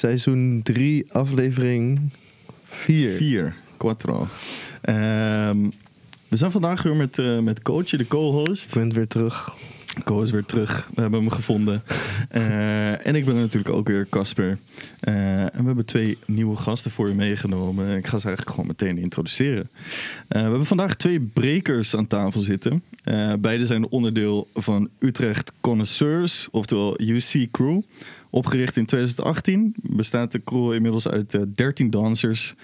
Seizoen 3, aflevering 4. Vier. Quattro. Ehm, we zijn vandaag weer met, eh met Coach, de co-host. Ik ben weer terug. Co is weer terug. We hebben hem gevonden. Eh, en ik ben natuurlijk ook weer Casper. Eh, en we hebben twee nieuwe gasten voor je meegenomen. Ik ga ze eigenlijk gewoon meteen introduceren. We hebben vandaag twee brekers aan tafel zitten. Beide zijn onderdeel van Utrecht Connoisseurs, oftewel UC Crew. Opgericht in 2018 bestaat de crew inmiddels uit eh, 13 dansers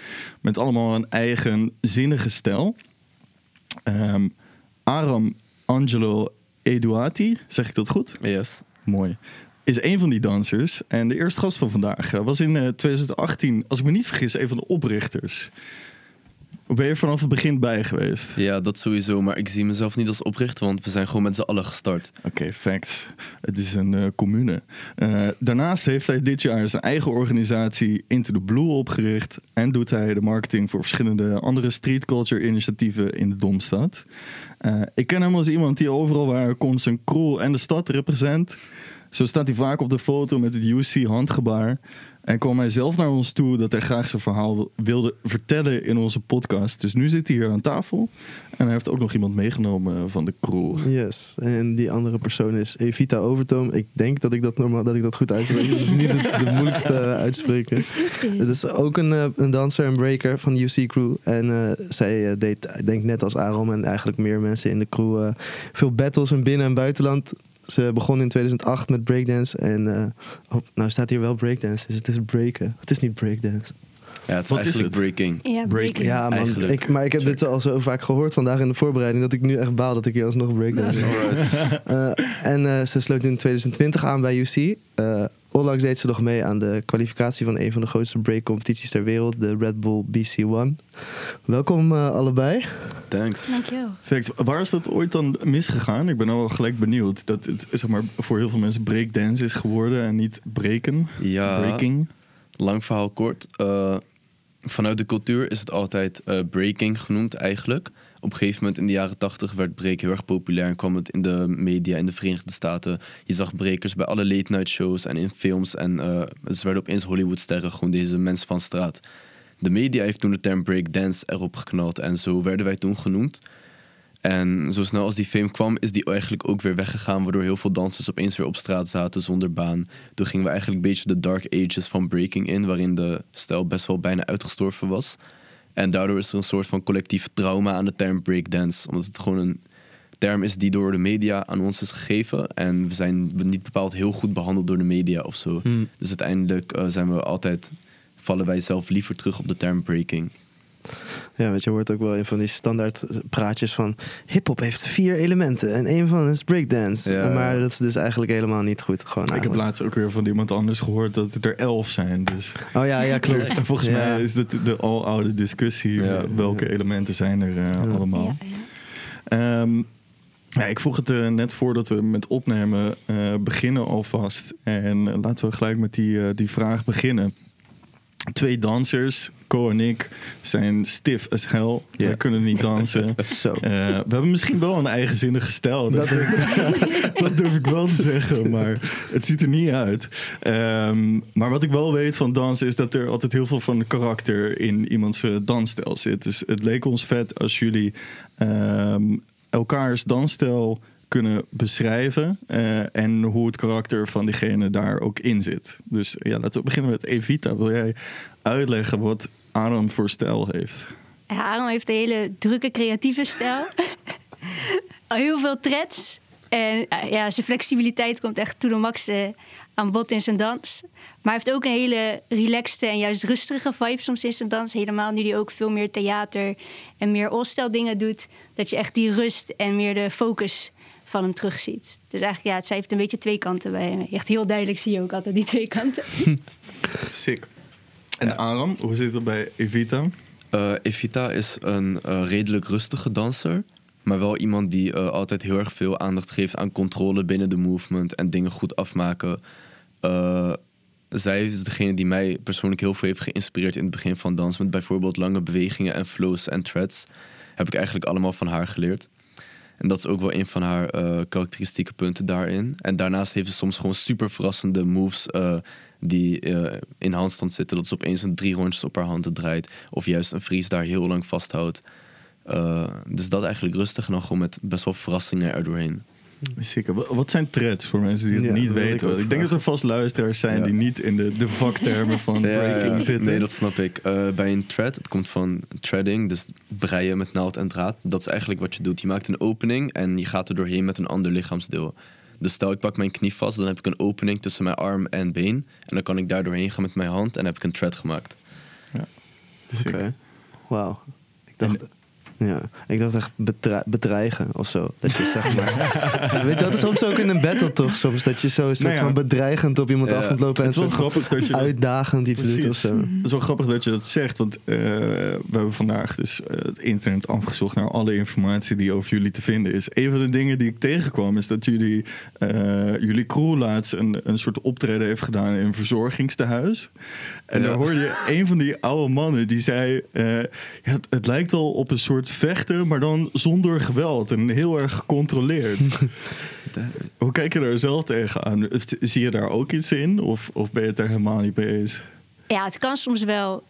met allemaal een eigen zinnige stijl. Ehm, Aram Angelo Eduati, zeg ik dat goed? Yes. Mooi. Is een van die dansers. En de eerste gast van vandaag eh, was in eh, 2018, als ik me niet vergis, een van de oprichters. Ben je vanaf het begin bij geweest? Ja, dat sowieso. Maar ik zie mezelf niet als oprichter, want we zijn gewoon met z'n allen gestart. Oké, facts. Het is een eh, commune. Eh, daarnaast heeft hij dit jaar zijn eigen organisatie Into the Blue opgericht. En doet hij de marketing voor verschillende andere street culture initiatieven in de Domstad. Eh, ik ken hem als iemand die overal waar hij komt zijn crew en de stad represent. Zo staat hij vaak op de foto met het UC En kwam hij zelf naar ons toe dat hij graag zijn verhaal wil- wilde vertellen in onze podcast. Dus nu zit hij hier aan tafel. En hij heeft ook nog iemand meegenomen van de crew. Yes. En die andere persoon is Evita Overtoom. Ik denk dat ik dat, normaal, dat, ik dat goed uitspreek. Dat is niet het, de moeilijkste eh, uitspreken. Het is ook een, eh, een danser en breaker van de UC Crew. En eh, zij eh, deed, ik denk net als Aaron en eigenlijk meer mensen in de crew, eh, veel battles in binnen- en buitenland. Ze begon in 2008 met breakdance. En oh, nou staat hier wel breakdance, dus het is breken. Het is niet breakdance. Ja, het is Wat is eigenlijk het? breaking. Ja, Breaking. Ja, man. Eigenlijk. Ik, maar ik heb dit al zo vaak gehoord vandaag in de voorbereiding... dat ik nu echt baal dat ik hier alsnog breakdance Alright. Eh, en eh, ze sloot in 2020 aan bij UC. Eh onlangs deed ze nog mee aan de kwalificatie van een van de grootste breakcompetities ter wereld, de Red Bull BC1. Welkom eh, allebei. Thanks. Dankjewel. Waar is dat ooit dan misgegaan? Ik ben al wel gelijk benieuwd. Dat het zeg maar, voor heel veel mensen breakdance is geworden en niet breken. Ja, Breaking. lang verhaal kort. Eh, vanuit de cultuur is het altijd eh, breaking genoemd eigenlijk. Op een gegeven moment in de jaren tachtig werd break heel erg populair en kwam het in de media in de Verenigde Staten. Je zag breakers bij alle late night shows en in films en eh ze werden opeens Hollywoodsterren, gewoon deze mensen van straat. De media heeft toen de term breakdance erop geknald en zo werden wij toen genoemd. En zo snel als die fame kwam, is die eigenlijk ook weer weggegaan, waardoor heel veel dansers opeens weer op straat zaten zonder baan. Toen gingen we eigenlijk een beetje de dark ages van breaking in, waarin de stijl best wel bijna uitgestorven was. En daardoor is er een soort van collectief trauma aan de term breakdance, omdat het gewoon een term is die door de media aan ons is gegeven. En we zijn niet bepaald heel goed behandeld door de media of zo. Dus uiteindelijk eh, zijn we altijd, vallen wij zelf liever terug op de term breaking. Ja, weet je, hoort ook wel in van die standaard praatjes van... hip-hop heeft vier elementen en één van is breakdance. Ja. Maar dat is dus eigenlijk helemaal niet goed. Gewoon Ik heb laatst ook weer van iemand anders gehoord dat het er elf zijn. Dus Oh ja, ja, klopt. En volgens Ja. mij is dit de aloude discussie. Ja. Welke elementen zijn er eh, Ja. allemaal? Ja, ja. Ehm, ja, ik vroeg het eh, net voordat we met opnemen eh, beginnen alvast. En eh, laten we gelijk met die, eh, die vraag beginnen. Twee dansers, Co en ik, zijn stif as hell. Ja. We kunnen niet dansen. Eh, we hebben misschien wel een eigenzinnige stijl. Dat, dat durf ik wel te zeggen, maar het ziet er niet uit. Ehm, maar wat ik wel weet van dansen is dat er altijd heel veel van karakter in iemands eh, dansstijl zit. Dus het leek ons vet als jullie ehm, elkaars dansstijl kunnen beschrijven eh, en hoe het karakter van diegene daar ook in zit. Dus ja, laten we beginnen met Evita. Wil jij uitleggen wat Aaron voor stijl heeft? Ja, Aaron heeft een hele drukke, creatieve stijl. Al heel veel threads. En eh, ja, zijn flexibiliteit komt echt to de max eh, aan bod in zijn dans. Maar hij heeft ook een hele relaxte en juist rustige vibe soms in zijn dans. Helemaal nu hij ook veel meer theater en meer all-style dingen doet. Dat je echt die rust en meer de focus van hem terugziet. Dus eigenlijk, ja, het zij heeft een beetje twee kanten bij hem. Echt heel duidelijk zie je ook altijd die twee kanten. Sick. En Aram, hoe zit het bij Evita? Eh, Evita is een eh, redelijk rustige danser. Maar wel iemand die eh, altijd heel erg veel aandacht geeft aan controle binnen de movement en dingen goed afmaken. Eh, zij is degene die mij persoonlijk heel veel heeft geïnspireerd in het begin van dans. Met bijvoorbeeld lange bewegingen en flows en threads. Heb ik eigenlijk allemaal van haar geleerd. En dat is ook wel een van haar eh, karakteristieke punten daarin. En daarnaast heeft ze soms gewoon super verrassende moves eh, die eh, in handstand zitten. Dat ze opeens een drie rondjes op haar handen draait. Of juist een vries daar heel lang vasthoudt. Dus dat eigenlijk rustig en dan gewoon met best wel verrassingen erdoorheen. Zeker. Wa- Wat zijn threads voor mensen die het Ja, niet ik weten? Ik denk dat er vast luisteraars zijn Ja. die niet in de, de vaktermen van breaking zitten. Nee, dat snap ik. Eh, bij een thread, het komt van threading, dus breien met naald en draad. Dat is eigenlijk wat je doet. Je maakt een opening en je gaat er doorheen met een ander lichaamsdeel. Dus stel ik pak mijn knie vast, dan heb ik een opening tussen mijn arm en been. En dan kan ik daar doorheen gaan met mijn hand en heb ik een thread gemaakt. Zeker. Oké. Wauw. Ik dacht, ja, ik dacht echt bedreigen of zo. Dat je zeg maar. Weet dat is soms ook in een battle toch? Soms dat je zo een soort Nou ja. van bedreigend op iemand Ja, af kunt lopen en Het is wel soort van grappig dat je dat- uitdagend iets doet of zo. Het is wel grappig dat je dat zegt, want eh, we hebben vandaag dus eh, het internet afgezocht naar alle informatie die over jullie te vinden is. Een van de dingen die ik tegenkwam is dat jullie, eh, jullie crew laatst een, een soort optreden heeft gedaan in een verzorgingstehuis. En Ja. daar hoorde je een van die oude mannen die zei, ja, het, het lijkt wel op een soort vechten, maar dan zonder geweld en heel erg gecontroleerd. Hoe kijk je daar zelf tegenaan? Zie je daar ook iets in of, of ben je het daar helemaal niet mee eens? Ja, het kan soms wel.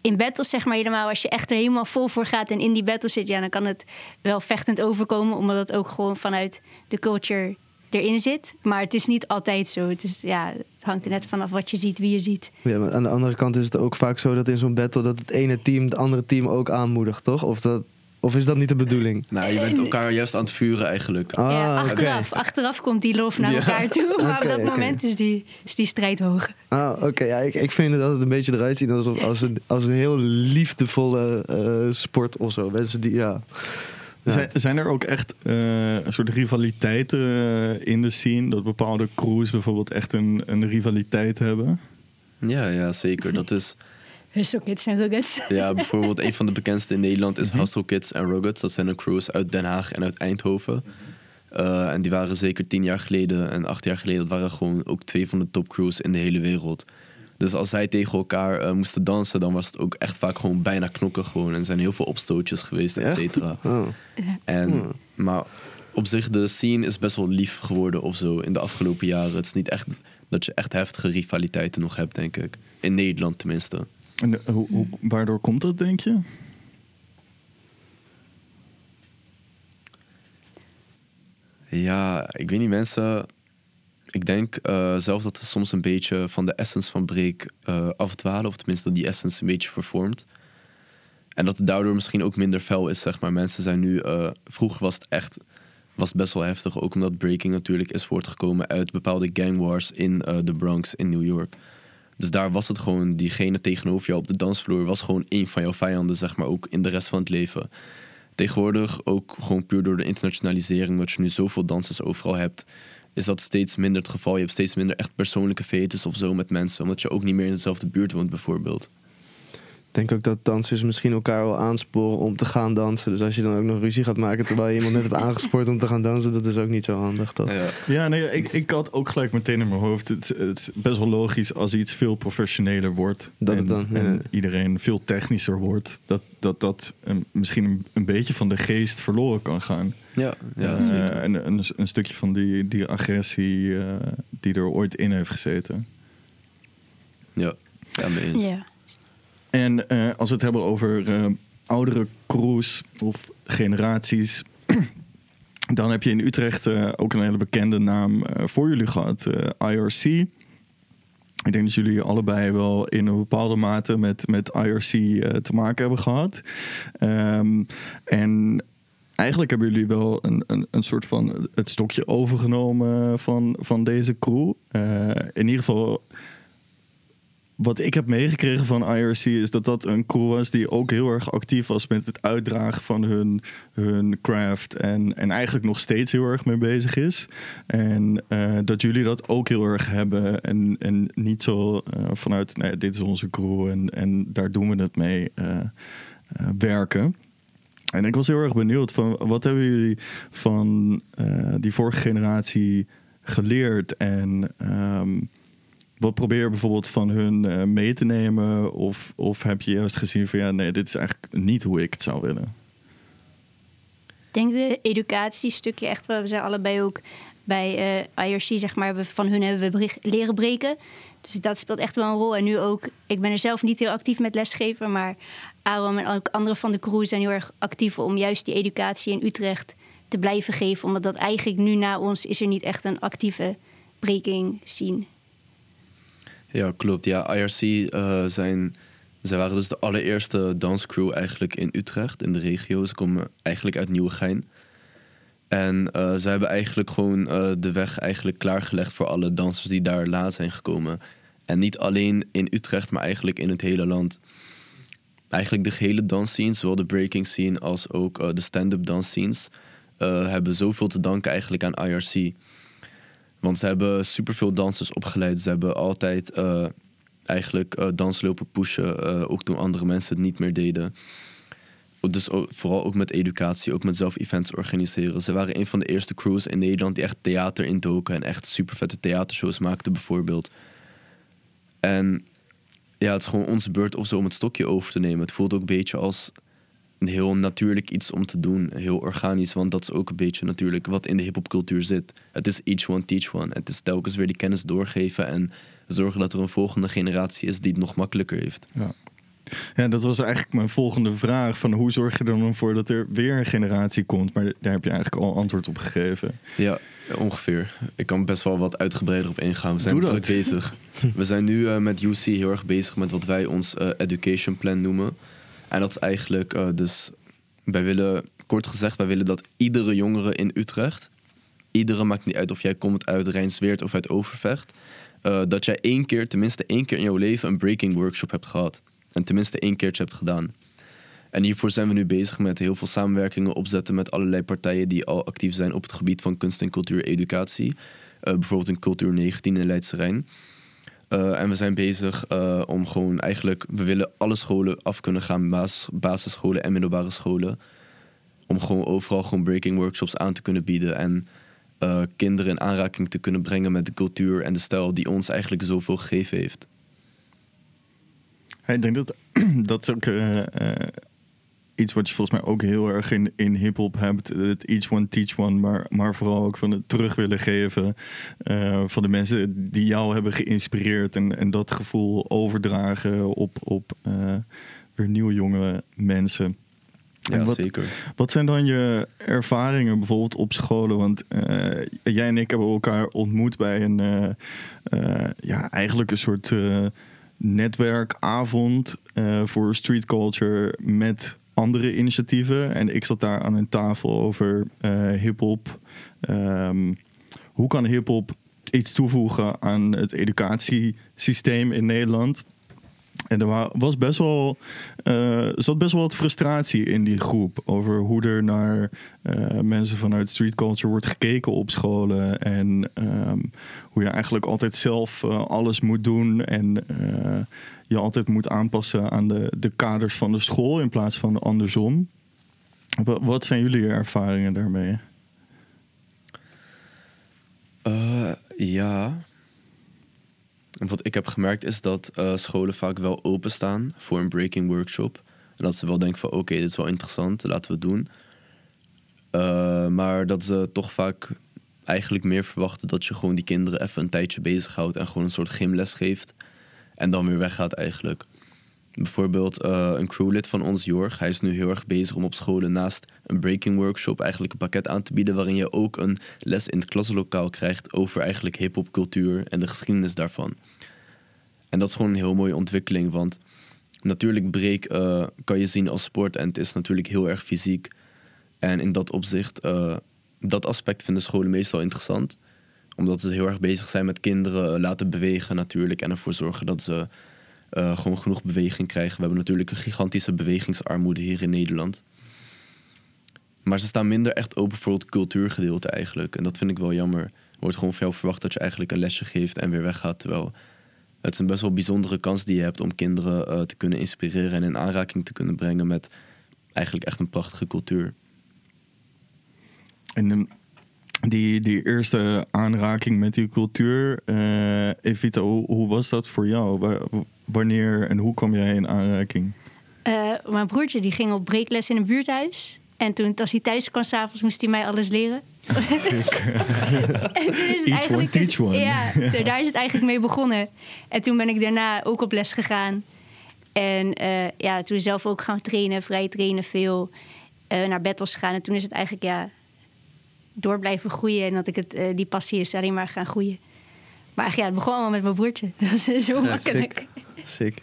In battles zeg maar helemaal, als je echt er helemaal vol voor gaat en in die battle zit, ja, dan kan het wel vechtend overkomen, omdat het ook gewoon vanuit de culture erin zit. Maar het is niet altijd zo. Het, is, ja, het hangt er net vanaf wat je ziet, wie je ziet. Ja, maar aan de andere kant is het ook vaak zo dat in zo'n battle dat het ene team het andere team ook aanmoedigt, toch? Of, dat, of is dat niet de bedoeling? Nou, je bent elkaar juist aan het vuren eigenlijk. Ah, ja, oké. achteraf, achteraf komt die lof naar Ja. elkaar toe, maar op dat moment is die, is die strijd hoog. Ah, oké. Ja, ik, ik vind het altijd een beetje eruit zien alsof als een, als een heel liefdevolle eh, sport of zo. Mensen die, ja. Ja. Zijn, zijn er ook echt eh, een soort rivaliteiten eh, in de scene? Dat bepaalde crews bijvoorbeeld echt een, een rivaliteit hebben? Ja, ja, zeker. Dat is Hustle Kids en Ruggets. ja, bijvoorbeeld een van de bekendste in Nederland Mhm. is Hustle Kids en Ruggets. Dat zijn een crews uit Den Haag en uit Eindhoven. Eh, en die waren zeker tien jaar geleden en acht jaar geleden... dat waren gewoon ook twee van de topcrews in de hele wereld. Dus als zij tegen elkaar eh, moesten dansen... dan was het ook echt vaak gewoon bijna knokken gewoon. En er zijn heel veel opstootjes geweest, et cetera. Oh. En, Hmm. Maar op zich, de scene is best wel lief geworden of zo in de afgelopen jaren. Het is niet echt dat je echt heftige rivaliteiten nog hebt, denk ik. In Nederland tenminste. En eh, hoe, waardoor komt dat, denk je? Ja, ik weet niet, mensen. Ik denk eh, zelf dat we soms een beetje van de essence van break eh afdwalen. Of tenminste dat die essence een beetje vervormt. En dat het daardoor misschien ook minder fel is, zeg maar. Mensen zijn nu... vroeger was het echt was best wel heftig. Ook omdat breaking natuurlijk is voortgekomen uit bepaalde gang wars in de Bronx in New York. Dus daar was het gewoon, diegene tegenover jou op de dansvloer was gewoon één van jouw vijanden, zeg maar, ook in de rest van het leven. Tegenwoordig, ook gewoon puur door de internationalisering, dat je nu zoveel dansers overal hebt, is dat steeds minder het geval. Je hebt steeds minder echt persoonlijke fetes of zo met mensen, omdat je ook niet meer in dezelfde buurt woont, bijvoorbeeld. Ik denk ook dat dansers misschien elkaar wel aansporen om te gaan dansen. Dus als je dan ook nog ruzie gaat maken terwijl je iemand net hebt aangespoord om te gaan dansen, dat is ook niet zo handig, toch? Ja. Ja, nee, ik, ik had ook gelijk meteen in mijn hoofd. Het, is- het is best wel logisch als iets veel professioneler wordt. Dat en, het dan, ja. en iedereen veel technischer wordt. Dat dat, dat een- misschien een, een beetje van de geest verloren kan gaan. Ja, ja, Eh, zeker. en een, een stukje van die, die agressie eh, die er ooit in heeft gezeten. Ja, ja mee eens. Ja. En eh, als we het hebben over eh, oudere crews of generaties. Dan heb je in Utrecht eh, ook een hele bekende naam voor jullie gehad, eh, IRC. Ik denk dat jullie allebei wel in een bepaalde mate met, met IRC te maken hebben gehad. Ehm, en eigenlijk hebben jullie wel een, een, een soort van het stokje overgenomen van, van deze crew. In ieder geval wat ik heb meegekregen van IRC is dat dat een crew was die ook heel erg actief was met het uitdragen van hun, hun craft. En, en eigenlijk nog steeds heel erg mee bezig is. En eh, dat jullie dat ook heel erg hebben. En, en niet zo eh, vanuit, nee, dit is onze crew en, en daar doen we het mee eh, werken. En ik was heel erg benieuwd van wat hebben jullie van die vorige generatie geleerd en ehm, wat probeer je bijvoorbeeld van hun eh, mee te nemen of, of heb je juist gezien van ja nee dit is eigenlijk niet hoe ik het zou willen. denk de educatiestukje echt wel. We zijn allebei ook bij eh, IRC, zeg maar, we- van hun hebben we leren breken. Dus dat speelt echt wel een rol. En nu ook, ik ben er zelf niet heel actief met lesgeven, maar Aaron en ook anderen van de crew zijn heel erg actief om juist die educatie in Utrecht te blijven geven. Omdat dat eigenlijk nu na ons is er niet echt een actieve breaking scene. Ja, klopt. Ja, IRC eh, zijn... Zij waren dus de allereerste danscrew eigenlijk in Utrecht, in de regio. Ze komen eigenlijk uit Nieuwegein. En eh ze hebben eigenlijk gewoon eh, de weg eigenlijk klaargelegd voor alle dansers die daar laat zijn gekomen. En niet alleen in Utrecht, maar eigenlijk in het hele land. Eigenlijk de gehele dansscene, zowel de breaking scene als ook de stand-up dansscenes, hebben zoveel te danken eigenlijk aan IRC. Want ze hebben superveel dansers opgeleid. Ze hebben altijd eh, eigenlijk eh, dans lopen pushen, eh, ook toen andere mensen het niet meer deden. Dus vooral ook met educatie, ook met zelf events organiseren. Ze waren een van de eerste crews in Nederland die echt theater indoken en echt super vette theatershows maakten bijvoorbeeld. En ja, het is gewoon onze beurt of zo om het stokje over te nemen. Het voelt ook een beetje als een heel natuurlijk iets om te doen. Heel organisch, want dat is ook een beetje natuurlijk wat in de hip-hopcultuur zit. Het is each one teach one. Het is telkens weer die kennis doorgeven en zorgen dat er een volgende generatie is die het nog makkelijker heeft. Ja. ja, dat was eigenlijk mijn volgende vraag. Van hoe zorg je er dan voor dat er weer een generatie komt? Maar daar heb je eigenlijk al antwoord op gegeven. Ja, ongeveer. Ik kan best wel wat uitgebreider op ingaan. We zijn druk bezig. We zijn nu eh, met UC heel erg bezig met wat wij ons eh, education plan noemen. En dat is eigenlijk eh, dus... Wij willen, kort gezegd, wij willen dat iedere jongere in Utrecht... Iedere, maakt niet uit of jij komt uit Rijnsweert of uit Overvecht... eh, dat jij één keer, tenminste één keer in jouw leven... een breaking workshop hebt gehad. En tenminste één keertje hebt gedaan. En hiervoor zijn we nu bezig met heel veel samenwerkingen opzetten met allerlei partijen die al actief zijn op het gebied van kunst en cultuur educatie. Eh, bijvoorbeeld in Cultuur 19 in Leidse Rijn. Eh, en we zijn bezig eh, om gewoon eigenlijk, we willen alle scholen af kunnen gaan, bas- basisscholen en middelbare scholen. Om gewoon overal gewoon breaking workshops aan te kunnen bieden en eh, kinderen in aanraking te kunnen brengen met de cultuur en de stijl die ons eigenlijk zoveel gegeven heeft. Ik denk dat dat is ook iets wat je volgens mij ook heel erg in, in hip-hop hebt. Het each one teach one, maar, maar vooral ook van het terug willen geven eh, van de mensen die jou hebben geïnspireerd. En, en dat gevoel overdragen op, op eh, weer nieuwe jonge mensen. En Ja, wat, zeker. wat zijn dan je ervaringen bijvoorbeeld op scholen? Want eh, jij en ik hebben elkaar ontmoet bij een, ja, eigenlijk een soort netwerkavond voor street culture met andere initiatieven. En ik zat daar aan een tafel over eh hip-hop. Ehm, hoe kan hip-hop iets toevoegen aan het educatiesysteem in Nederland? En er wa- was best wel, eh, zat best wel wat frustratie in die groep over hoe er naar eh, mensen vanuit street culture wordt gekeken op scholen. En ehm, hoe je eigenlijk altijd zelf alles moet doen en je altijd moet aanpassen aan de, de kaders van de school in plaats van andersom. Wa- Wat zijn jullie ervaringen daarmee? Eh, ja. Wat ik heb gemerkt is dat eh, scholen vaak wel openstaan voor een breaking workshop. En dat ze wel denken van oké, dit is wel interessant, laten we het doen. Eh, maar dat ze toch vaak eigenlijk meer verwachten dat je gewoon die kinderen even een tijdje bezighoudt en gewoon een soort gymles geeft. En dan weer weggaat eigenlijk. Bijvoorbeeld eh, een crewlid van ons, Jorg, hij is nu heel erg bezig om op scholen naast een breaking workshop eigenlijk een pakket aan te bieden waarin je ook een les in het klaslokaal krijgt over eigenlijk hip-hop cultuur en de geschiedenis daarvan. En dat is gewoon een heel mooie ontwikkeling, want natuurlijk break eh, kan je zien als sport en het is natuurlijk heel erg fysiek. En in dat opzicht, eh, dat aspect vinden scholen meestal interessant, omdat ze heel erg bezig zijn met kinderen laten bewegen natuurlijk en ervoor zorgen dat ze eh, gewoon genoeg beweging krijgen. We hebben natuurlijk een gigantische bewegingsarmoede hier in Nederland. Maar ze staan minder echt open voor het cultuurgedeelte eigenlijk. En dat vind ik wel jammer. Er wordt gewoon veel verwacht dat je eigenlijk een lesje geeft en weer weggaat. Terwijl het is een best wel bijzondere kans die je hebt om kinderen eh, te kunnen inspireren en in aanraking te kunnen brengen met eigenlijk echt een prachtige cultuur. En die, die eerste aanraking met die cultuur, eh Evita, hoe, hoe was dat voor jou? Wa- Wanneer en hoe kwam jij in aanraking? Eh, mijn broertje die ging op breekles in een buurthuis. En toen, als hij thuis kwam s'avonds, moest hij mij alles leren. en toen is het Each eigenlijk... one, teach one. Ja, toen- daar is het eigenlijk mee begonnen. En toen ben ik daarna ook op les gegaan. En eh, ja, toen zelf ook gaan trainen, vrij trainen veel. eh, naar battles gaan. En toen is het eigenlijk ja, door blijven groeien. En dat ik het, eh, die passie is alleen maar gaan groeien. Maar eigenlijk, ja, het begon allemaal met mijn broertje. Dat is zo Ja, makkelijk. Sick.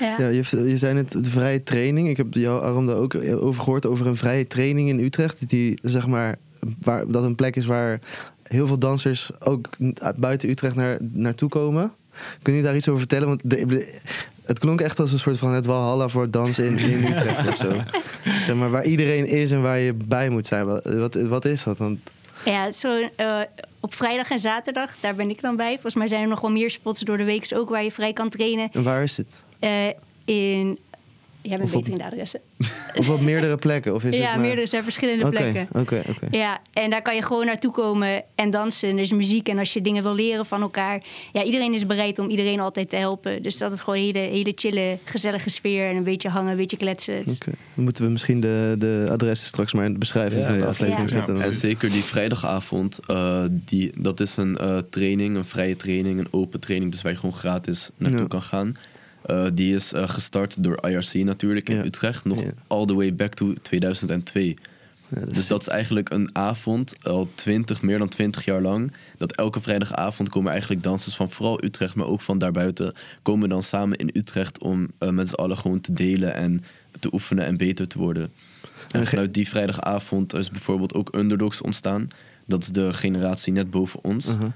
Ja. Ja, je, je zei net de vrije training. Ik heb jou, Aram, daar ook over gehoord over een vrije training in Utrecht. Die, zeg maar, waar, dat een plek is waar heel veel dansers ook uit buiten Utrecht naar, naartoe komen. Kun je daar iets over vertellen? Want de- het klonk echt als een soort van het Walhalla voor dansen in, in Utrecht of zo. Zeg maar, waar iedereen is en waar je bij moet zijn. Wat, wat, wat is dat? Want, Ja, zo, eh, op vrijdag en zaterdag, daar ben ik dan bij. Volgens mij zijn er nog wel meer spots door de week ook waar je vrij kan trainen. en waar is het? Eh, in. Jij bent beter in de adressen. Of op meerdere plekken? Of is Ja, het maar... meerdere er zijn verschillende plekken. Oké, oké. Ja, en daar kan je gewoon naartoe komen en dansen. Er is muziek en als je dingen wil leren van elkaar. Ja, iedereen is bereid om iedereen altijd te helpen. Dus dat is gewoon een hele, hele chille, gezellige sfeer. En een beetje hangen, een beetje kletsen. Oké. Dan moeten we misschien de, de adressen straks maar in de beschrijving Ja, van de ja, aflevering zetten. En zeker die vrijdagavond, eh, die, dat is een eh, training, een vrije training, een open training, dus waar je gewoon gratis naartoe Ja. kan gaan. Eh, die is eh, gestart door IRC natuurlijk in Ja. Utrecht, nog Ja. all the way back to 2002. Ja, dat is Dus dat is eigenlijk een avond, al 20, meer dan 20 jaar lang. Dat elke vrijdagavond komen eigenlijk dansers van vooral Utrecht, maar ook van daarbuiten, komen dan samen in Utrecht om eh, met z'n allen gewoon te delen en te oefenen en beter te worden. En vanuit die vrijdagavond is bijvoorbeeld ook Underdogs ontstaan. Dat is de generatie net boven ons. Uh-huh.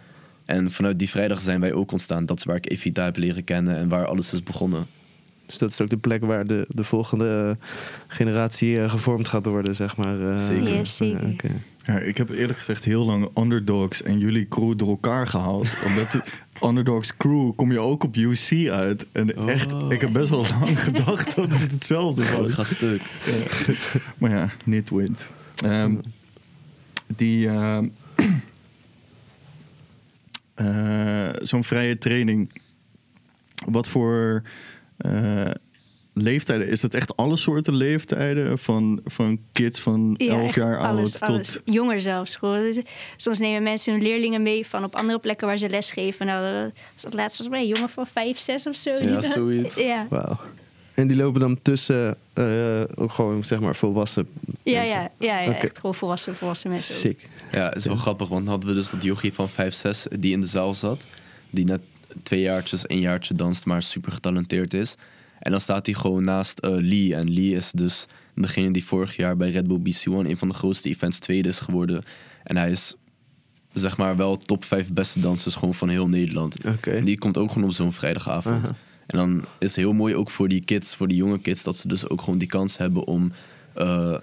En vanuit die vrijdag zijn wij ook ontstaan. Dat is waar ik Evita heb leren kennen en waar alles is begonnen. Dus dat is ook de plek waar de, de volgende generatie eh, gevormd gaat worden, zeg maar. eh. Zeker. Ja, zeker. Ja, oké. Ja, ik heb eerlijk gezegd heel lang Underdogs en jullie crew door elkaar gehaald. omdat de Underdogs crew kom je ook op UC uit. En echt, ik heb best wel lang gedacht dat het hetzelfde Oh, ik was. ga stuk. Maar ja, niet wint. Ehm, die... ehm, eh, Zo'n vrije training. Wat voor eh, leeftijden? Is dat echt alle soorten leeftijden? Van, van kids van Ja, 11 echt jaar alles, oud alles. tot... Jonger zelfs. Gewoon. Dus, Soms nemen mensen hun leerlingen mee van op andere plekken waar ze les geven. Nou, eh, was dat laatst volgens mij een jongen van 5, 6 of zo. Ja, zoiets. Ja, Wauw. En die lopen dan tussen eh, ook gewoon, zeg maar, volwassen ja, mensen. ja, ja, ja echt gewoon volwassen, volwassen mensen. ook. Sick. Ja, het is wel grappig, want hadden we dus dat jochie van 5, 6 die in de zaal zat. Die net twee jaartjes, een jaartje danst, maar super getalenteerd is. En dan staat hij gewoon naast eh, Lee. En Lee is dus degene die vorig jaar bij Red Bull BC One een van de grootste events tweede is geworden. En hij is zeg maar wel top 5 beste dansers gewoon van heel Nederland. En die komt ook gewoon op zo'n vrijdagavond. En dan is het heel mooi ook voor die kids, voor die jonge kids, dat ze dus ook gewoon die kans hebben om eh,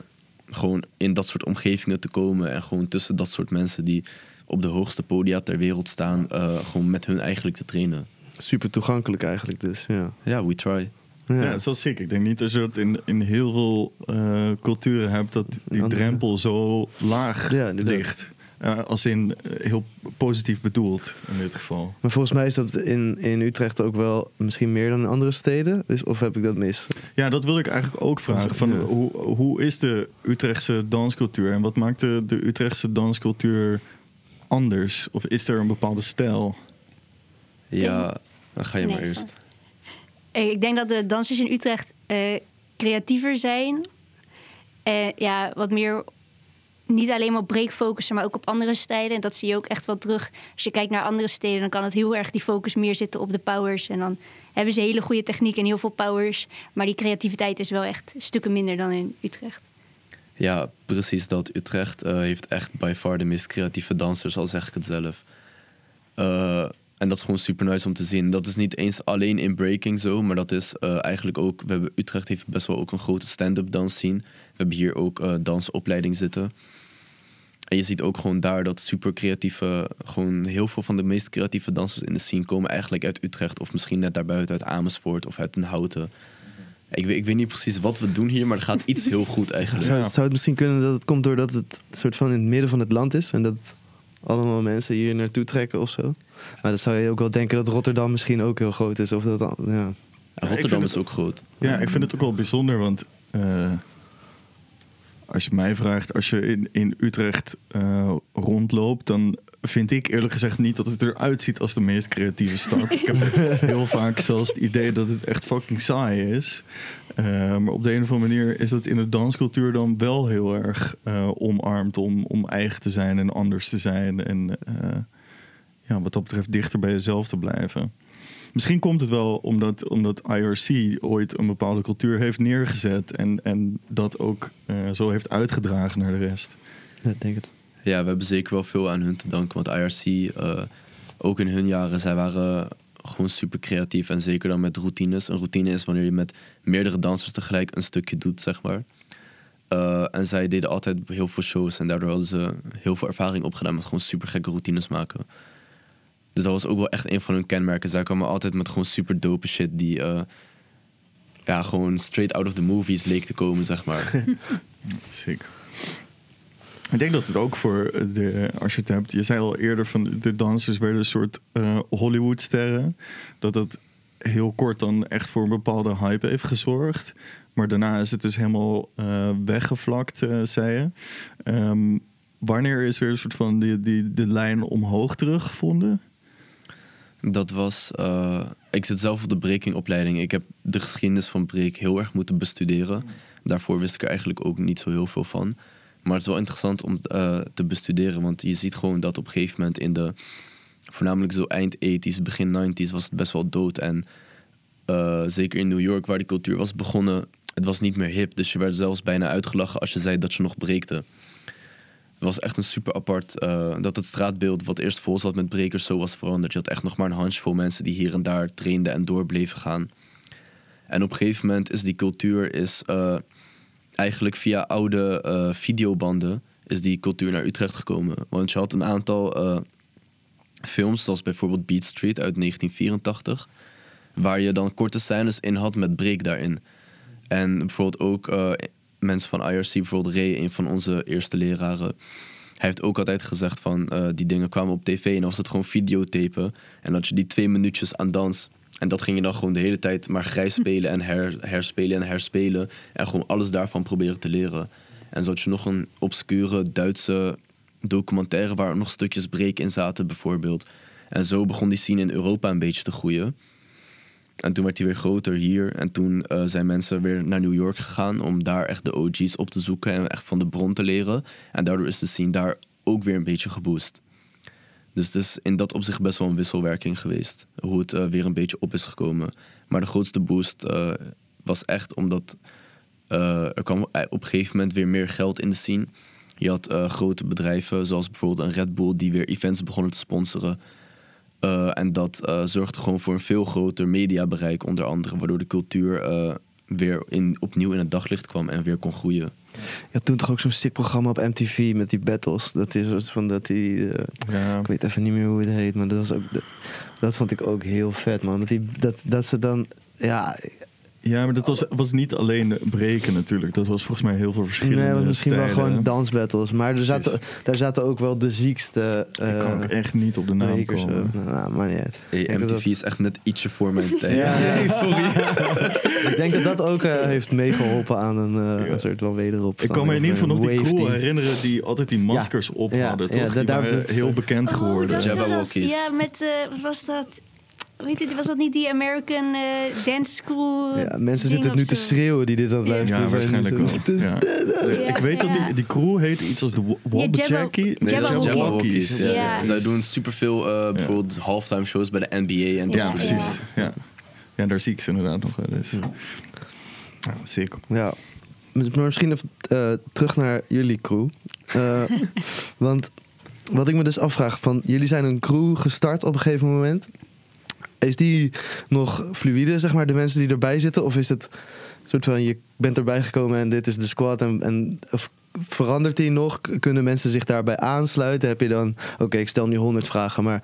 gewoon in dat soort omgevingen te komen. En gewoon tussen dat soort mensen die op de hoogste podia ter wereld staan, eh, gewoon met hun eigenlijk te trainen. Super toegankelijk eigenlijk dus, ja. Ja, we try. Ja. Ja, dat is. Ik denk niet dat je dat in, in heel veel eh, culturen hebt, dat die Andere- drempel zo laag Ja, ligt. Eh, als in eh, heel positief bedoeld in dit geval. Maar volgens mij is dat in, in Utrecht ook wel misschien meer dan in andere steden. Dus, of heb ik dat mis? Ja, dat wil ik eigenlijk ook vragen. Van, Ja. hoe, hoe is de Utrechtse danscultuur en wat maakt de, de Utrechtse danscultuur anders? Of is er een bepaalde stijl? Ja, dan ga je maar eerst. Eh, Ik denk dat de dansers in Utrecht eh, creatiever zijn. Eh, ja, wat meer niet alleen maar op break focussen, maar ook op andere stijlen. En dat zie je ook echt wel terug. Als je kijkt naar andere steden, dan kan het heel erg die focus meer zitten op de powers. En dan hebben ze hele goede techniek en heel veel powers. Maar die creativiteit is wel echt stukken minder dan in Utrecht. Ja, precies dat. Utrecht eh, heeft echt by far de meest creatieve dansers, al zeg ik het zelf. Eh, en dat is gewoon super nice om te zien. Dat is niet eens alleen in breaking zo, maar dat is eh, eigenlijk ook... We hebben, Utrecht heeft best wel ook een grote stand-up dans scene. We hebben hier ook eh, dansopleiding zitten. En je ziet ook gewoon daar dat super creatieve... Gewoon heel veel van de meest creatieve dansers in de scene komen eigenlijk uit Utrecht. Of misschien net daarbuiten uit Amersfoort of uit Den Houten. Ik weet, ik weet niet precies wat we doen hier, maar er gaat iets heel goed eigenlijk. Zou, zou het misschien kunnen dat het komt doordat het soort van in het midden van het land is en dat allemaal mensen hier naartoe trekken of zo? Maar dan zou je ook wel denken dat Rotterdam misschien ook heel groot is. Of dat dan, ja. Rotterdam is ook groot. Ja, ik vind het ook wel bijzonder, want eh, als je mij vraagt, als je in, in Utrecht eh, rondloopt, dan vind ik eerlijk gezegd niet dat het eruit ziet als de meest creatieve stad. ik heb heel vaak zelfs het idee dat het echt fucking saai is. Eh, maar op de een of andere manier is dat in de danscultuur dan wel heel erg eh, omarmd om, om eigen te zijn en anders te zijn. En eh, ja, wat dat betreft dichter bij jezelf te blijven. Misschien komt het wel omdat, omdat IRC ooit een bepaalde cultuur heeft neergezet en, en dat ook zo heeft uitgedragen naar de rest. Ja, ik denk het. Ja, we hebben zeker wel veel aan hun te danken. Want IRC, eh, ook in hun jaren, zij waren gewoon super creatief. En zeker dan met routines. Een routine is wanneer je met meerdere dansers tegelijk een stukje doet, zeg maar. Eh, en zij deden altijd heel veel shows. En daardoor hadden ze heel veel ervaring opgedaan met gewoon super gekke routines maken. Dus dat was ook wel echt een van hun kenmerken. Zij kwamen altijd met gewoon super dope shit die... eh, ja, gewoon straight out of the movies leek te komen, zeg maar. Zeker. Ik denk dat het ook voor de, als je het hebt, je zei al eerder van de dansers werden een soort eh, Hollywoodsterren. Dat dat heel kort dan echt voor een bepaalde hype heeft gezorgd. Maar daarna is het dus helemaal eh, weggevlakt, eh, zei je. Ehm, wanneer is weer een soort van die, die, de lijn omhoog teruggevonden? Dat was. ik zit zelf op de breakingopleiding. Ik heb de geschiedenis van break heel erg moeten bestuderen. Daarvoor wist ik er eigenlijk ook niet zo heel veel van. Maar het is wel interessant om eh, te bestuderen. Want je ziet gewoon dat op een gegeven moment in de. voornamelijk zo eind 80s, begin 90s was het best wel dood. En eh, zeker in New York, waar die cultuur was begonnen. Het was niet meer hip. Dus je werd zelfs bijna uitgelachen als je zei dat je nog breekte. Het was echt een super apart eh, dat het straatbeeld wat eerst vol zat met brekers zo was veranderd. Je had echt nog maar een handjevol mensen die hier en daar trainden en door bleven gaan. En op een gegeven moment is die cultuur is, eigenlijk via oude eh, videobanden is die cultuur naar Utrecht gekomen. Want je had een aantal eh, films, zoals bijvoorbeeld Beat Street uit 1984, waar je dan korte scènes in had met break daarin. En bijvoorbeeld ook eh, mensen van IRC, bijvoorbeeld Ray, een van onze eerste leraren. Hij heeft ook altijd gezegd van die dingen kwamen op tv en dan was het gewoon videotapen. En dat je die twee minuutjes aan dans. En dat ging je dan gewoon de hele tijd maar grijs spelen en her, herspelen en herspelen. En gewoon alles daarvan proberen te leren. En zo had je nog een obscure Duitse documentaire waar nog stukjes break in zaten bijvoorbeeld. En zo begon die scene in Europa een beetje te groeien. En toen werd hij weer groter hier. En toen eh, zijn mensen weer naar New York gegaan om daar echt de OG's op te zoeken en echt van de bron te leren. En daardoor is de scene daar ook weer een beetje geboost. Dus het is in dat opzicht best wel een wisselwerking geweest. Hoe het eh, weer een beetje op is gekomen. Maar de grootste boost eh, was echt omdat eh, er kwam op een gegeven moment weer meer geld in de scene. Je had grote bedrijven zoals bijvoorbeeld een Red Bull die weer events begonnen te sponsoren. En dat zorgde gewoon voor een veel groter mediabereik onder andere. Waardoor de cultuur weer in, opnieuw in het daglicht kwam en weer kon groeien. Ja, toen toch ook zo'n sick programma op MTV met die battles. Dat is soort van dat die. eh, Ja. ik weet even niet meer hoe het heet, maar dat was ook. Dat, dat vond ik ook heel vet, man. Dat, die, dat, dat ze dan. Ja, Ja, maar dat was, was niet alleen breken natuurlijk. Dat was volgens mij heel veel verschillende nee, het was misschien wel gewoon dansbattles. Maar er zaten, daar zaten ook wel de ziekste. Ik kan ook eh echt niet op de naam komen. ook. Nou, maar niet uit. Hey, Ik denk dat MTV is echt net ietsje voor mijn tijd. Ja, ja. Nee, sorry. Ik denk dat dat ook eh, heeft meegeholpen aan een, eh, Ja. een soort van wederop. Ik kan me in ieder geval nog die crew herinneren die altijd die maskers op hadden. ja, toch? Die daar- waren dat- heel bekend Oh, geworden. ja, met, eh, wat was dat? Weet je, was dat niet die American eh, Dance School? Ja, mensen zitten nu te schreeuwen die dit aan het luisteren ja, zijn. waarschijnlijk wel. Dus- Ja. Ja, Ik weet dat die, die crew heet iets als de Wa- Ja, Jabba- Wabajackie. Nee, dat is Jabba Jabba Walkies. Walkies. Ja, Ja. Zij doen superveel uh, bijvoorbeeld halftime shows bij de NBA en dat Ja, soort Ja. dingen. precies. Ja. ja, daar zie ik ze inderdaad nog wel eens. Ja, zeker. Ja, maar misschien even eh, terug naar jullie crew. Eh, want wat ik me dus afvraag, van jullie zijn een crew gestart op een gegeven moment. Is die nog fluïde, zeg maar, de mensen die erbij zitten? Of is het soort van, je bent erbij gekomen en dit is de squad en, en of verandert die nog? Kunnen mensen zich daarbij aansluiten? Heb je dan, oké, ik stel nu 100 vragen, maar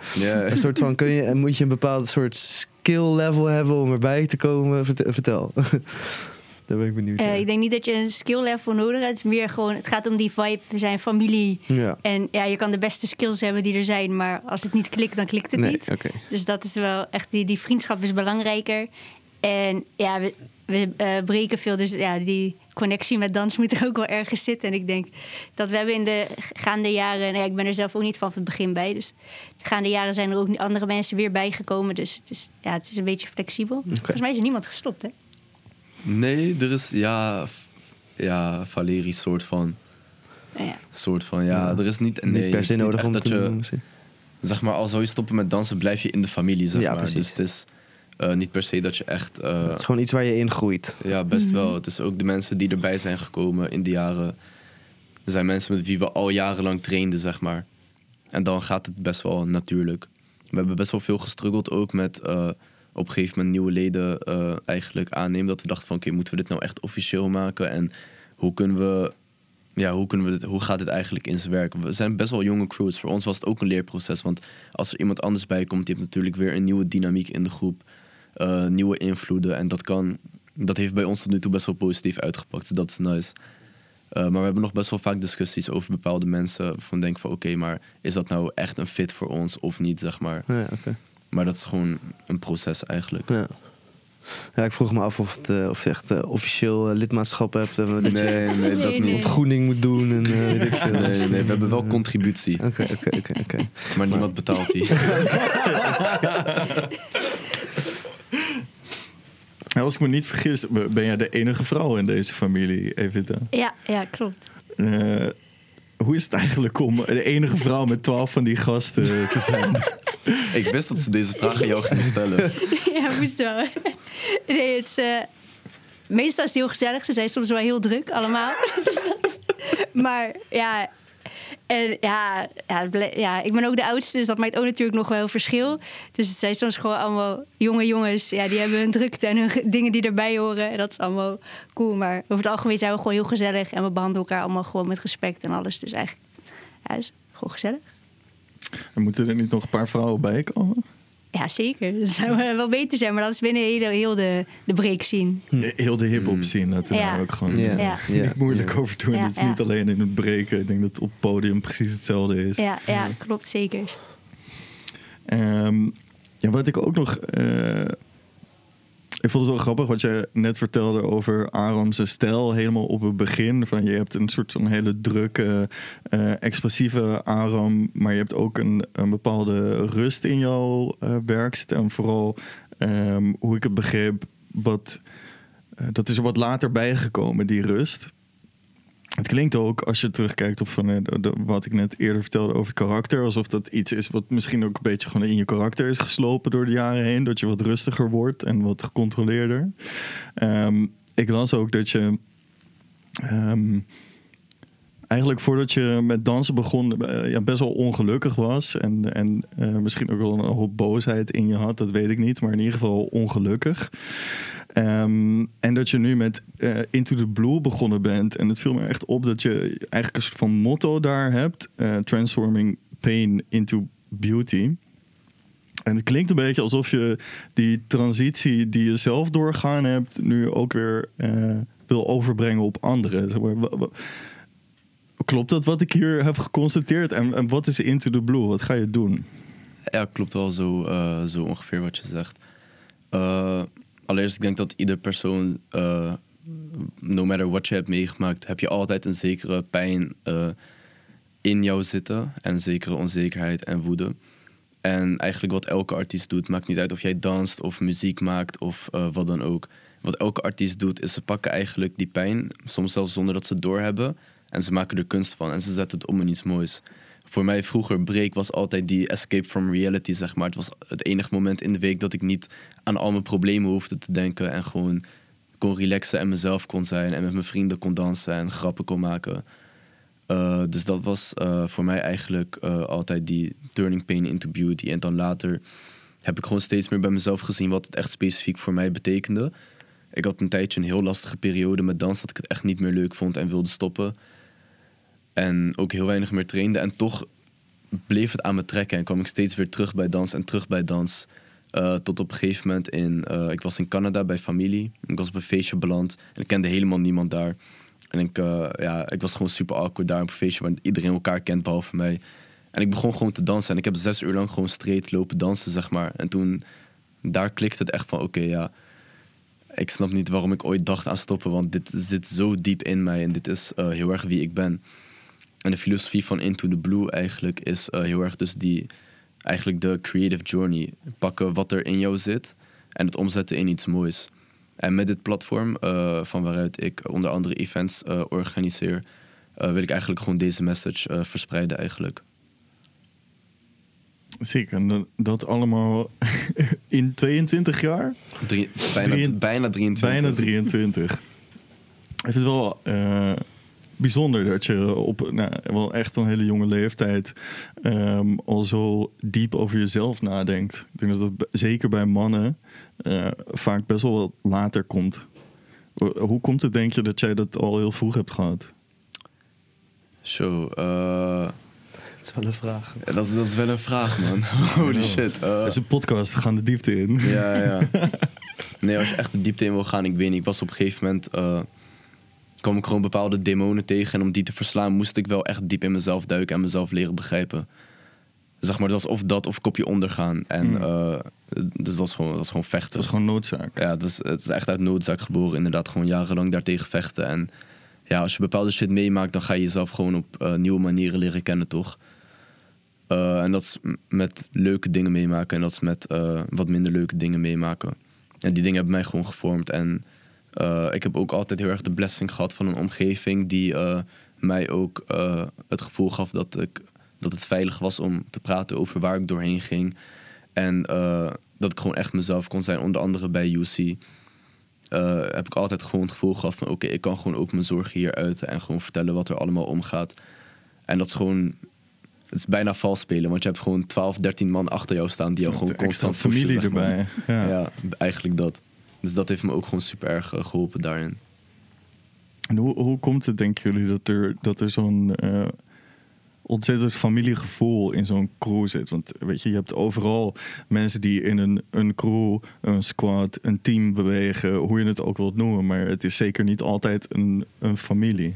een soort van, kun je, en moet je een bepaald soort skill level hebben om erbij te komen? Vert- Vertel. Daar ben ik benieuwd Eh, ik denk niet dat je een skill level nodig hebt. Het, is meer gewoon, het gaat om die vibe. We zijn familie. Ja. En ja, je kan de beste skills hebben die er zijn. Maar als het niet klikt, dan klikt het Nee, niet. Dus dat is wel echt, die, die vriendschap is belangrijker. En ja, we, we eh, breken veel. Dus ja, die connectie met dans moet er ook wel ergens zitten. En ik denk dat we hebben in de gaande jaren... Nou ja, ik ben er zelf ook niet van het begin bij. Dus de gaande jaren zijn er ook andere mensen weer bijgekomen. Dus het is, ja, het is een beetje flexibel. Volgens mij is er niemand gestopt, hè? Nee, er is, ja, ja Valerie soort van, Nou ja. soort van, ja, Ja. er is niet, nee, niet per se nodig om dat te je, doen. zeg maar, al zou je stoppen met dansen, blijf je in de familie, zeg Ja, maar. precies. Dus het is eh, niet per se dat je echt, eh, Het is gewoon iets waar je in groeit. ja, best wel. Het is ook de mensen die erbij zijn gekomen in de jaren. Er zijn mensen met wie we al jarenlang trainden, zeg maar. En dan gaat het best wel natuurlijk. We hebben best wel veel gestruggeld ook met eh, op een gegeven moment nieuwe leden eh, eigenlijk aannemen. Dat we dachten van oké, moeten we dit nou echt officieel maken? En hoe kunnen we, ja, hoe, kunnen we dit, hoe gaat dit eigenlijk in zijn werk? We zijn best wel jonge crews. Voor ons was het ook een leerproces. Want als er iemand anders bij komt, die heeft natuurlijk weer een nieuwe dynamiek in de groep. eh, nieuwe invloeden. En dat kan, dat heeft bij ons tot nu toe best wel positief uitgepakt. Dat is nice. Eh, maar we hebben nog best wel vaak discussies over bepaalde mensen. Van denk van oké, maar is dat nou echt een fit voor ons of niet, zeg maar. Ja, oké. Maar dat is gewoon een proces eigenlijk. Ja. ja, ik vroeg me af of, het, eh, of je echt eh, officieel eh, lidmaatschap hebt. en dat je Nee, nee, dat Nee, niet. ontgroening moet doen. En, eh, weet ik veel. Nee, nee, nee, we hebben wel contributie, Oké, oké, oké, oké. maar niemand betaalt die. Als ik me niet vergis, ben jij de enige vrouw in deze familie, Evita. Ja, ja, klopt. Hoe is het eigenlijk om de enige vrouw met twaalf van die gasten te zijn? Ik wist dat ze deze vraag aan jou gingen stellen. ja, moest wel. Nee, het is, eh, meestal is het heel gezellig. Ze zijn soms wel heel druk, allemaal. Dus maar ja, en, ja, ja, ik ben ook de oudste, dus dat maakt ook natuurlijk nog wel verschil. Dus het zijn soms gewoon allemaal jonge jongens. Ja, die hebben hun drukte en hun ge- dingen die erbij horen. En dat is allemaal cool. Maar over het algemeen zijn we gewoon heel gezellig. En we behandelen elkaar allemaal gewoon met respect en alles. Dus eigenlijk, ja, is gewoon gezellig. En moeten er niet nog een paar vrouwen bij komen? Ja, zeker. Dat zou eh, wel beter zijn, maar dat is binnen heel, heel de, de break zien. Heel de hip-hop zien, laten we Ja. daar ook gewoon Ja. Ja. niet moeilijk over doen. Ja, het is ja. niet alleen in het breken. Ik denk dat het op het podium precies hetzelfde is. Ja, ja klopt zeker. Ehm, ja, wat ik ook nog. eh, ik vond het wel grappig wat je net vertelde over Aram's stijl. Helemaal op het begin. Van je hebt een soort van hele drukke, eh, expressieve Aram. Maar je hebt ook een, een bepaalde rust in jouw eh, werk. En vooral ehm, hoe ik het begreep. Wat, eh, dat is er wat later bijgekomen, die rust. Het klinkt ook, als je terugkijkt op van, eh, wat ik net eerder vertelde over het karakter, alsof dat iets is wat misschien ook een beetje gewoon in je karakter is geslopen door de jaren heen. Dat je wat rustiger wordt en wat gecontroleerder. Ehm, ik las ook dat je ehm, eigenlijk voordat je met dansen begon, eh, ja, best wel ongelukkig was. En, en eh, misschien ook wel een hoop boosheid in je had, dat weet ik niet. Maar in ieder geval ongelukkig. Ehm, en dat je nu met eh, Into the Blue begonnen bent. En het viel me echt op dat je eigenlijk een soort van motto daar hebt: eh, Transforming Pain into Beauty. En het klinkt een beetje alsof je die transitie die je zelf doorgaan hebt, nu ook weer eh, wil overbrengen op anderen. Klopt dat wat ik hier heb geconstateerd? En, en wat is Into the Blue? Wat ga je doen? Ja, klopt wel zo, zo ongeveer wat je zegt. Allereerst, ik denk dat ieder persoon, eh, no matter what je hebt meegemaakt, heb je altijd een zekere pijn eh, in jou zitten. En een zekere onzekerheid en woede. En eigenlijk wat elke artiest doet, maakt niet uit of jij danst of muziek maakt of eh, wat dan ook. Wat elke artiest doet, is ze pakken eigenlijk die pijn, soms zelfs zonder dat ze het doorhebben. En ze maken er kunst van en ze zetten het om in iets moois. Voor mij vroeger, break was altijd die escape from reality, zeg maar. Het was het enige moment in de week dat ik niet aan al mijn problemen hoefde te denken. En gewoon kon relaxen en mezelf kon zijn. En met mijn vrienden kon dansen en grappen kon maken. Uh, dus dat was uh, voor mij eigenlijk uh, altijd die turning pain into beauty. En dan later heb ik gewoon steeds meer bij mezelf gezien wat het echt specifiek voor mij betekende. Ik had een tijdje een heel lastige periode met dans, dat ik het echt niet meer leuk vond en wilde stoppen. En ook heel weinig meer trainde. En toch bleef het aan me trekken en kwam ik steeds weer terug bij dans en terug bij dans. Uh, tot op een gegeven moment in, ik was in Canada bij familie. Ik was op een feestje beland en ik kende helemaal niemand daar. En ik, uh, ja, ik was gewoon super awkward daar op een feestje waar iedereen elkaar kent behalve mij. En ik begon gewoon te dansen. En ik heb zes uur lang gewoon straight lopen dansen, zeg maar. En toen, daar klikte het echt van, oké, ja. ik snap niet waarom ik ooit dacht aan stoppen, want dit zit zo diep in mij en dit is eh, heel erg wie ik ben. En de filosofie van Into the Blue eigenlijk is eh, heel erg dus die, eigenlijk de creative journey. Pakken wat er in jou zit en het omzetten in iets moois. En met dit platform, eh, van waaruit ik onder andere events eh, organiseer, wil ik eigenlijk gewoon deze message verspreiden eigenlijk. Zeker, en dat, allemaal in 22 jaar? Drie, bijna, Drie- bijna 23. Bijna 23. Ik vind het wel eh, bijzonder dat je op nou, wel echt een hele jonge leeftijd ehm, al zo diep over jezelf nadenkt. Ik denk dat dat zeker bij mannen eh, vaak best wel wat later komt. Ho- Hoe komt het, denk je, dat jij dat al heel vroeg hebt gehad? Zo, eh, Het is wel een vraag. dat, is- dat is wel een vraag, man. Holy shit. eh. Het is een podcast, we gaan de diepte in. Ja, ja. Nee, als je echt de diepte in wil gaan, ik weet niet. Ik was op een gegeven moment. eh, kwam ik gewoon bepaalde demonen tegen. En om die te verslaan, moest ik wel echt diep in mezelf duiken en mezelf leren begrijpen. Zeg maar, dat was of dat of kopje ondergaan. En Hmm. eh, dus dat was gewoon, dat was gewoon Het vechten. was gewoon noodzaak. Ja, het, was, het is echt uit noodzaak geboren. Inderdaad, gewoon jarenlang daartegen vechten. En ja, als je bepaalde shit meemaakt, dan ga je jezelf gewoon op eh, nieuwe manieren leren kennen, toch? Eh, en dat is met leuke dingen meemaken en dat is met wat minder leuke dingen meemaken. En die dingen hebben mij gewoon gevormd. En eh, ik heb ook altijd heel erg de blessing gehad van een omgeving die eh, mij ook eh, het gevoel gaf dat, ik, dat het veilig was om te praten over waar ik doorheen ging. En dat ik gewoon echt mezelf kon zijn, onder andere bij UC. heb ik altijd gewoon het gevoel gehad van oké, ik kan gewoon ook mijn zorgen hier uiten en gewoon vertellen wat er allemaal omgaat. En dat is gewoon, het is bijna vals spelen, want je hebt gewoon 12, 13 man achter jou staan die jou gewoon constant pushen, familie zeg maar. erbij. Ja. Ja. eigenlijk dat. Dus dat heeft me ook gewoon super erg eh, geholpen daarin. En hoe, hoe komt het, denken jullie, dat er, dat er zo'n eh, ontzettend familiegevoel in zo'n crew zit? Want weet je, je hebt overal mensen die in een, een crew, een squad, een team bewegen, hoe je het ook wilt noemen. Maar het is zeker niet altijd een, een familie.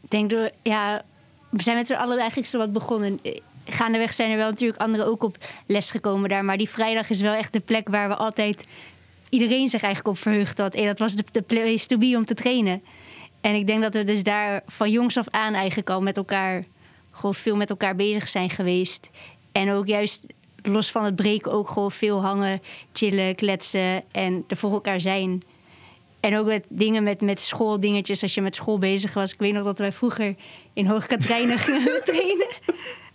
Ik denk door, ja, we zijn met z'n allen eigenlijk zo wat begonnen. Gaandeweg zijn er wel natuurlijk anderen ook op les gekomen daar. Maar die vrijdag is wel echt de plek waar we altijd iedereen zich eigenlijk op verheugd had. En dat was de, de place to be om te trainen. En ik denk dat we dus daar van jongs af aan eigenlijk al met elkaar gewoon veel met elkaar bezig zijn geweest. En ook juist los van het breken ook gewoon veel hangen, chillen, kletsen en er voor elkaar zijn. En ook met dingen met, met schooldingetjes, als je met school bezig was. Ik weet nog dat wij vroeger in Hoogkaterijnen gingen trainen.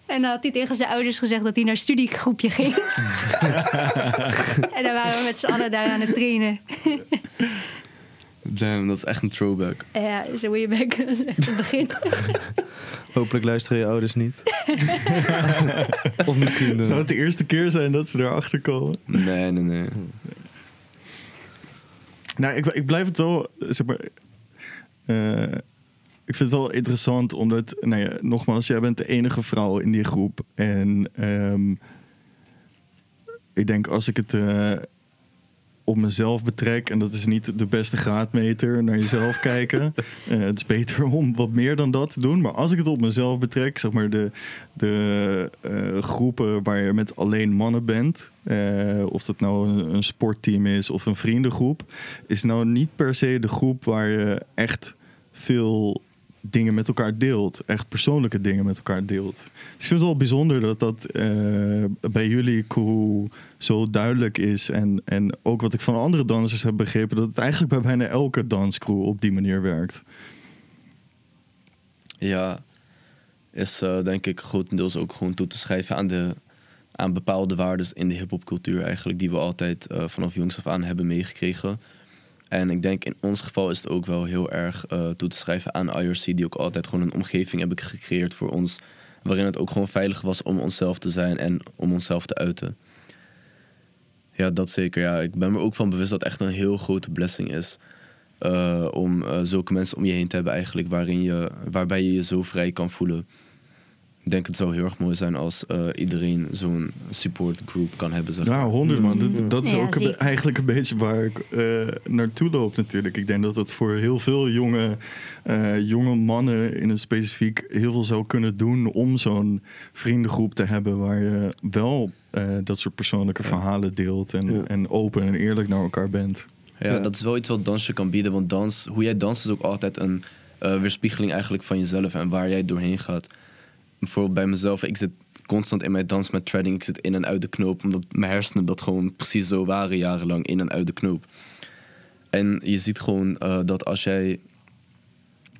En dan had hij tegen zijn ouders gezegd dat hij naar studiegroepje ging. en dan waren we met z'n allen daar aan het trainen. Damn, dat is echt een throwback. Ja, zo moet je bek. Dat is echt het begin. Hopelijk luisteren je ouders niet. of misschien... Zou het de eerste keer zijn dat ze erachter komen? Nee, nee, nee. Nou, ik, ik blijf het wel, zeg maar. eh, ik vind het wel interessant, omdat, nou ja, nogmaals, jij bent de enige vrouw in die groep. En ehm, ik denk als ik het eh, op mezelf betrek, en dat is niet de beste graadmeter, naar jezelf kijken. Eh, het is beter om wat meer dan dat te doen. Maar als ik het op mezelf betrek, zeg maar de, de eh, groepen waar je met alleen mannen bent, of dat nou een, een sportteam is of een vriendengroep, is nou niet per se de groep waar je echt veel dingen met elkaar deelt. Echt persoonlijke dingen met elkaar deelt. Dus ik vind het wel bijzonder dat dat eh, bij jullie crew zo duidelijk is. En, en ook wat ik van andere dansers heb begrepen, dat het eigenlijk bij bijna elke danscrew op die manier werkt. Ja, is eh, denk ik grotendeels ook gewoon toe te schrijven aan, de, aan bepaalde waarden in de hip-hopcultuur eigenlijk, die we altijd eh, vanaf jongs af aan hebben meegekregen. En ik denk in ons geval is het ook wel heel erg eh, toe te schrijven aan IRC, die ook altijd gewoon een omgeving hebben gecreëerd voor ons, waarin het ook gewoon veilig was om onszelf te zijn en om onszelf te uiten. Ja, dat zeker. Ja. Ik ben me ook van bewust dat het echt een heel grote blessing is. eh, om eh, zulke mensen om je heen te hebben eigenlijk waarin je, waarbij je je zo vrij kan voelen. Ik denk het zou heel erg mooi zijn als eh, iedereen zo'n support group kan hebben. Zeg maar. Ja, honderd man. Dat, dat is Ja, ook een eigenlijk een beetje waar ik eh, naartoe loop natuurlijk. Ik denk dat dat voor heel veel jonge, eh, jonge mannen in het specifiek heel veel zou kunnen doen om zo'n vriendengroep te hebben waar je wel eh, dat soort persoonlijke verhalen deelt en, Ja. en open en eerlijk naar elkaar bent. Ja, Ja. dat is wel iets wat dansje kan bieden. Want dans, hoe jij danst is ook altijd een eh, weerspiegeling eigenlijk van jezelf en waar jij doorheen gaat. Bijvoorbeeld bij mezelf, ik zit constant in mijn dans met treading. Ik zit in en uit de knoop, omdat mijn hersenen dat gewoon precies zo waren jarenlang in en uit de knoop. En je ziet gewoon eh, dat als jij...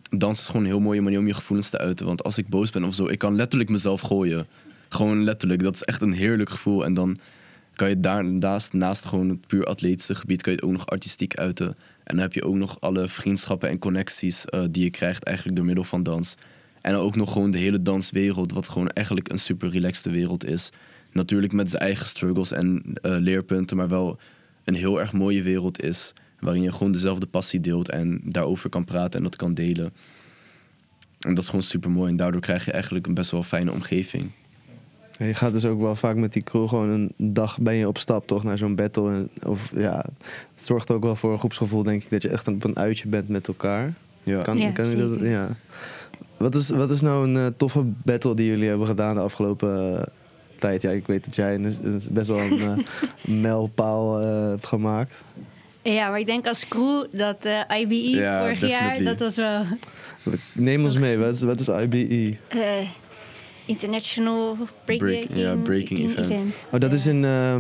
Dans is gewoon een heel mooie manier om je gevoelens te uiten. Want als ik boos ben of zo, ik kan letterlijk mezelf gooien. Gewoon letterlijk. Dat is echt een heerlijk gevoel. En dan kan je daarnaast, naast gewoon het puur atletische gebied, kan je het ook nog artistiek uiten. En dan heb je ook nog alle vriendschappen en connecties eh, die je krijgt eigenlijk door middel van dans. En ook nog gewoon de hele danswereld, wat gewoon eigenlijk een super relaxte wereld is. Natuurlijk met zijn eigen struggles en eh, leerpunten, maar wel een heel erg mooie wereld is. Waarin je gewoon dezelfde passie deelt en daarover kan praten en dat kan delen. En dat is gewoon super mooi. En daardoor krijg je eigenlijk een best wel fijne omgeving. Je gaat dus ook wel vaak met die crew gewoon een dag ben je op stap toch naar zo'n battle. En, of, ja, het zorgt ook wel voor een groepsgevoel denk ik dat je echt op een uitje bent met elkaar. Ja. Kan, Ja, kan je dat, ja. Wat, is, wat is nou een eh, toffe battle die jullie hebben gedaan de afgelopen eh, tijd? Ja, ik weet dat jij een, een- best wel een eh, mijlpaal eh, hebt gemaakt. Ja, maar ik denk als crew dat eh, IBE Ja, vorig jaar, dat was wel Neem ons mee, wat is, wat is IBE? eh, International Breaking, Break- ja, breaking event. Oh, dat is in eh,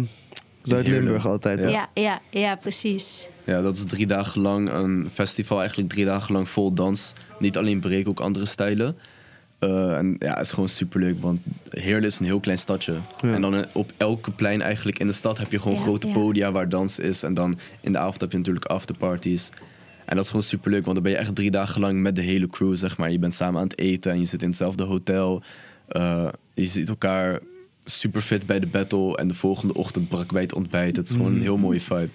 Zuid-Limburg altijd. hè? Ja, ja, ja, precies. Ja, dat is drie dagen lang een festival, eigenlijk drie dagen lang vol dans. Niet alleen break, ook andere stijlen. Eh, en ja, het is gewoon superleuk, want Heerlen is een heel klein stadje. Ja. En dan op elke plein eigenlijk in de stad heb je gewoon Ja, grote ja. podia waar dans is. En dan in de avond heb je natuurlijk afterparties. En dat is gewoon superleuk, want dan ben je echt drie dagen lang met de hele crew, zeg maar. Je bent samen aan het eten en je zit in hetzelfde hotel. Eh, je ziet elkaar super fit bij de battle en de volgende ochtend brak bij het ontbijt. Het is gewoon een heel mooie vibe.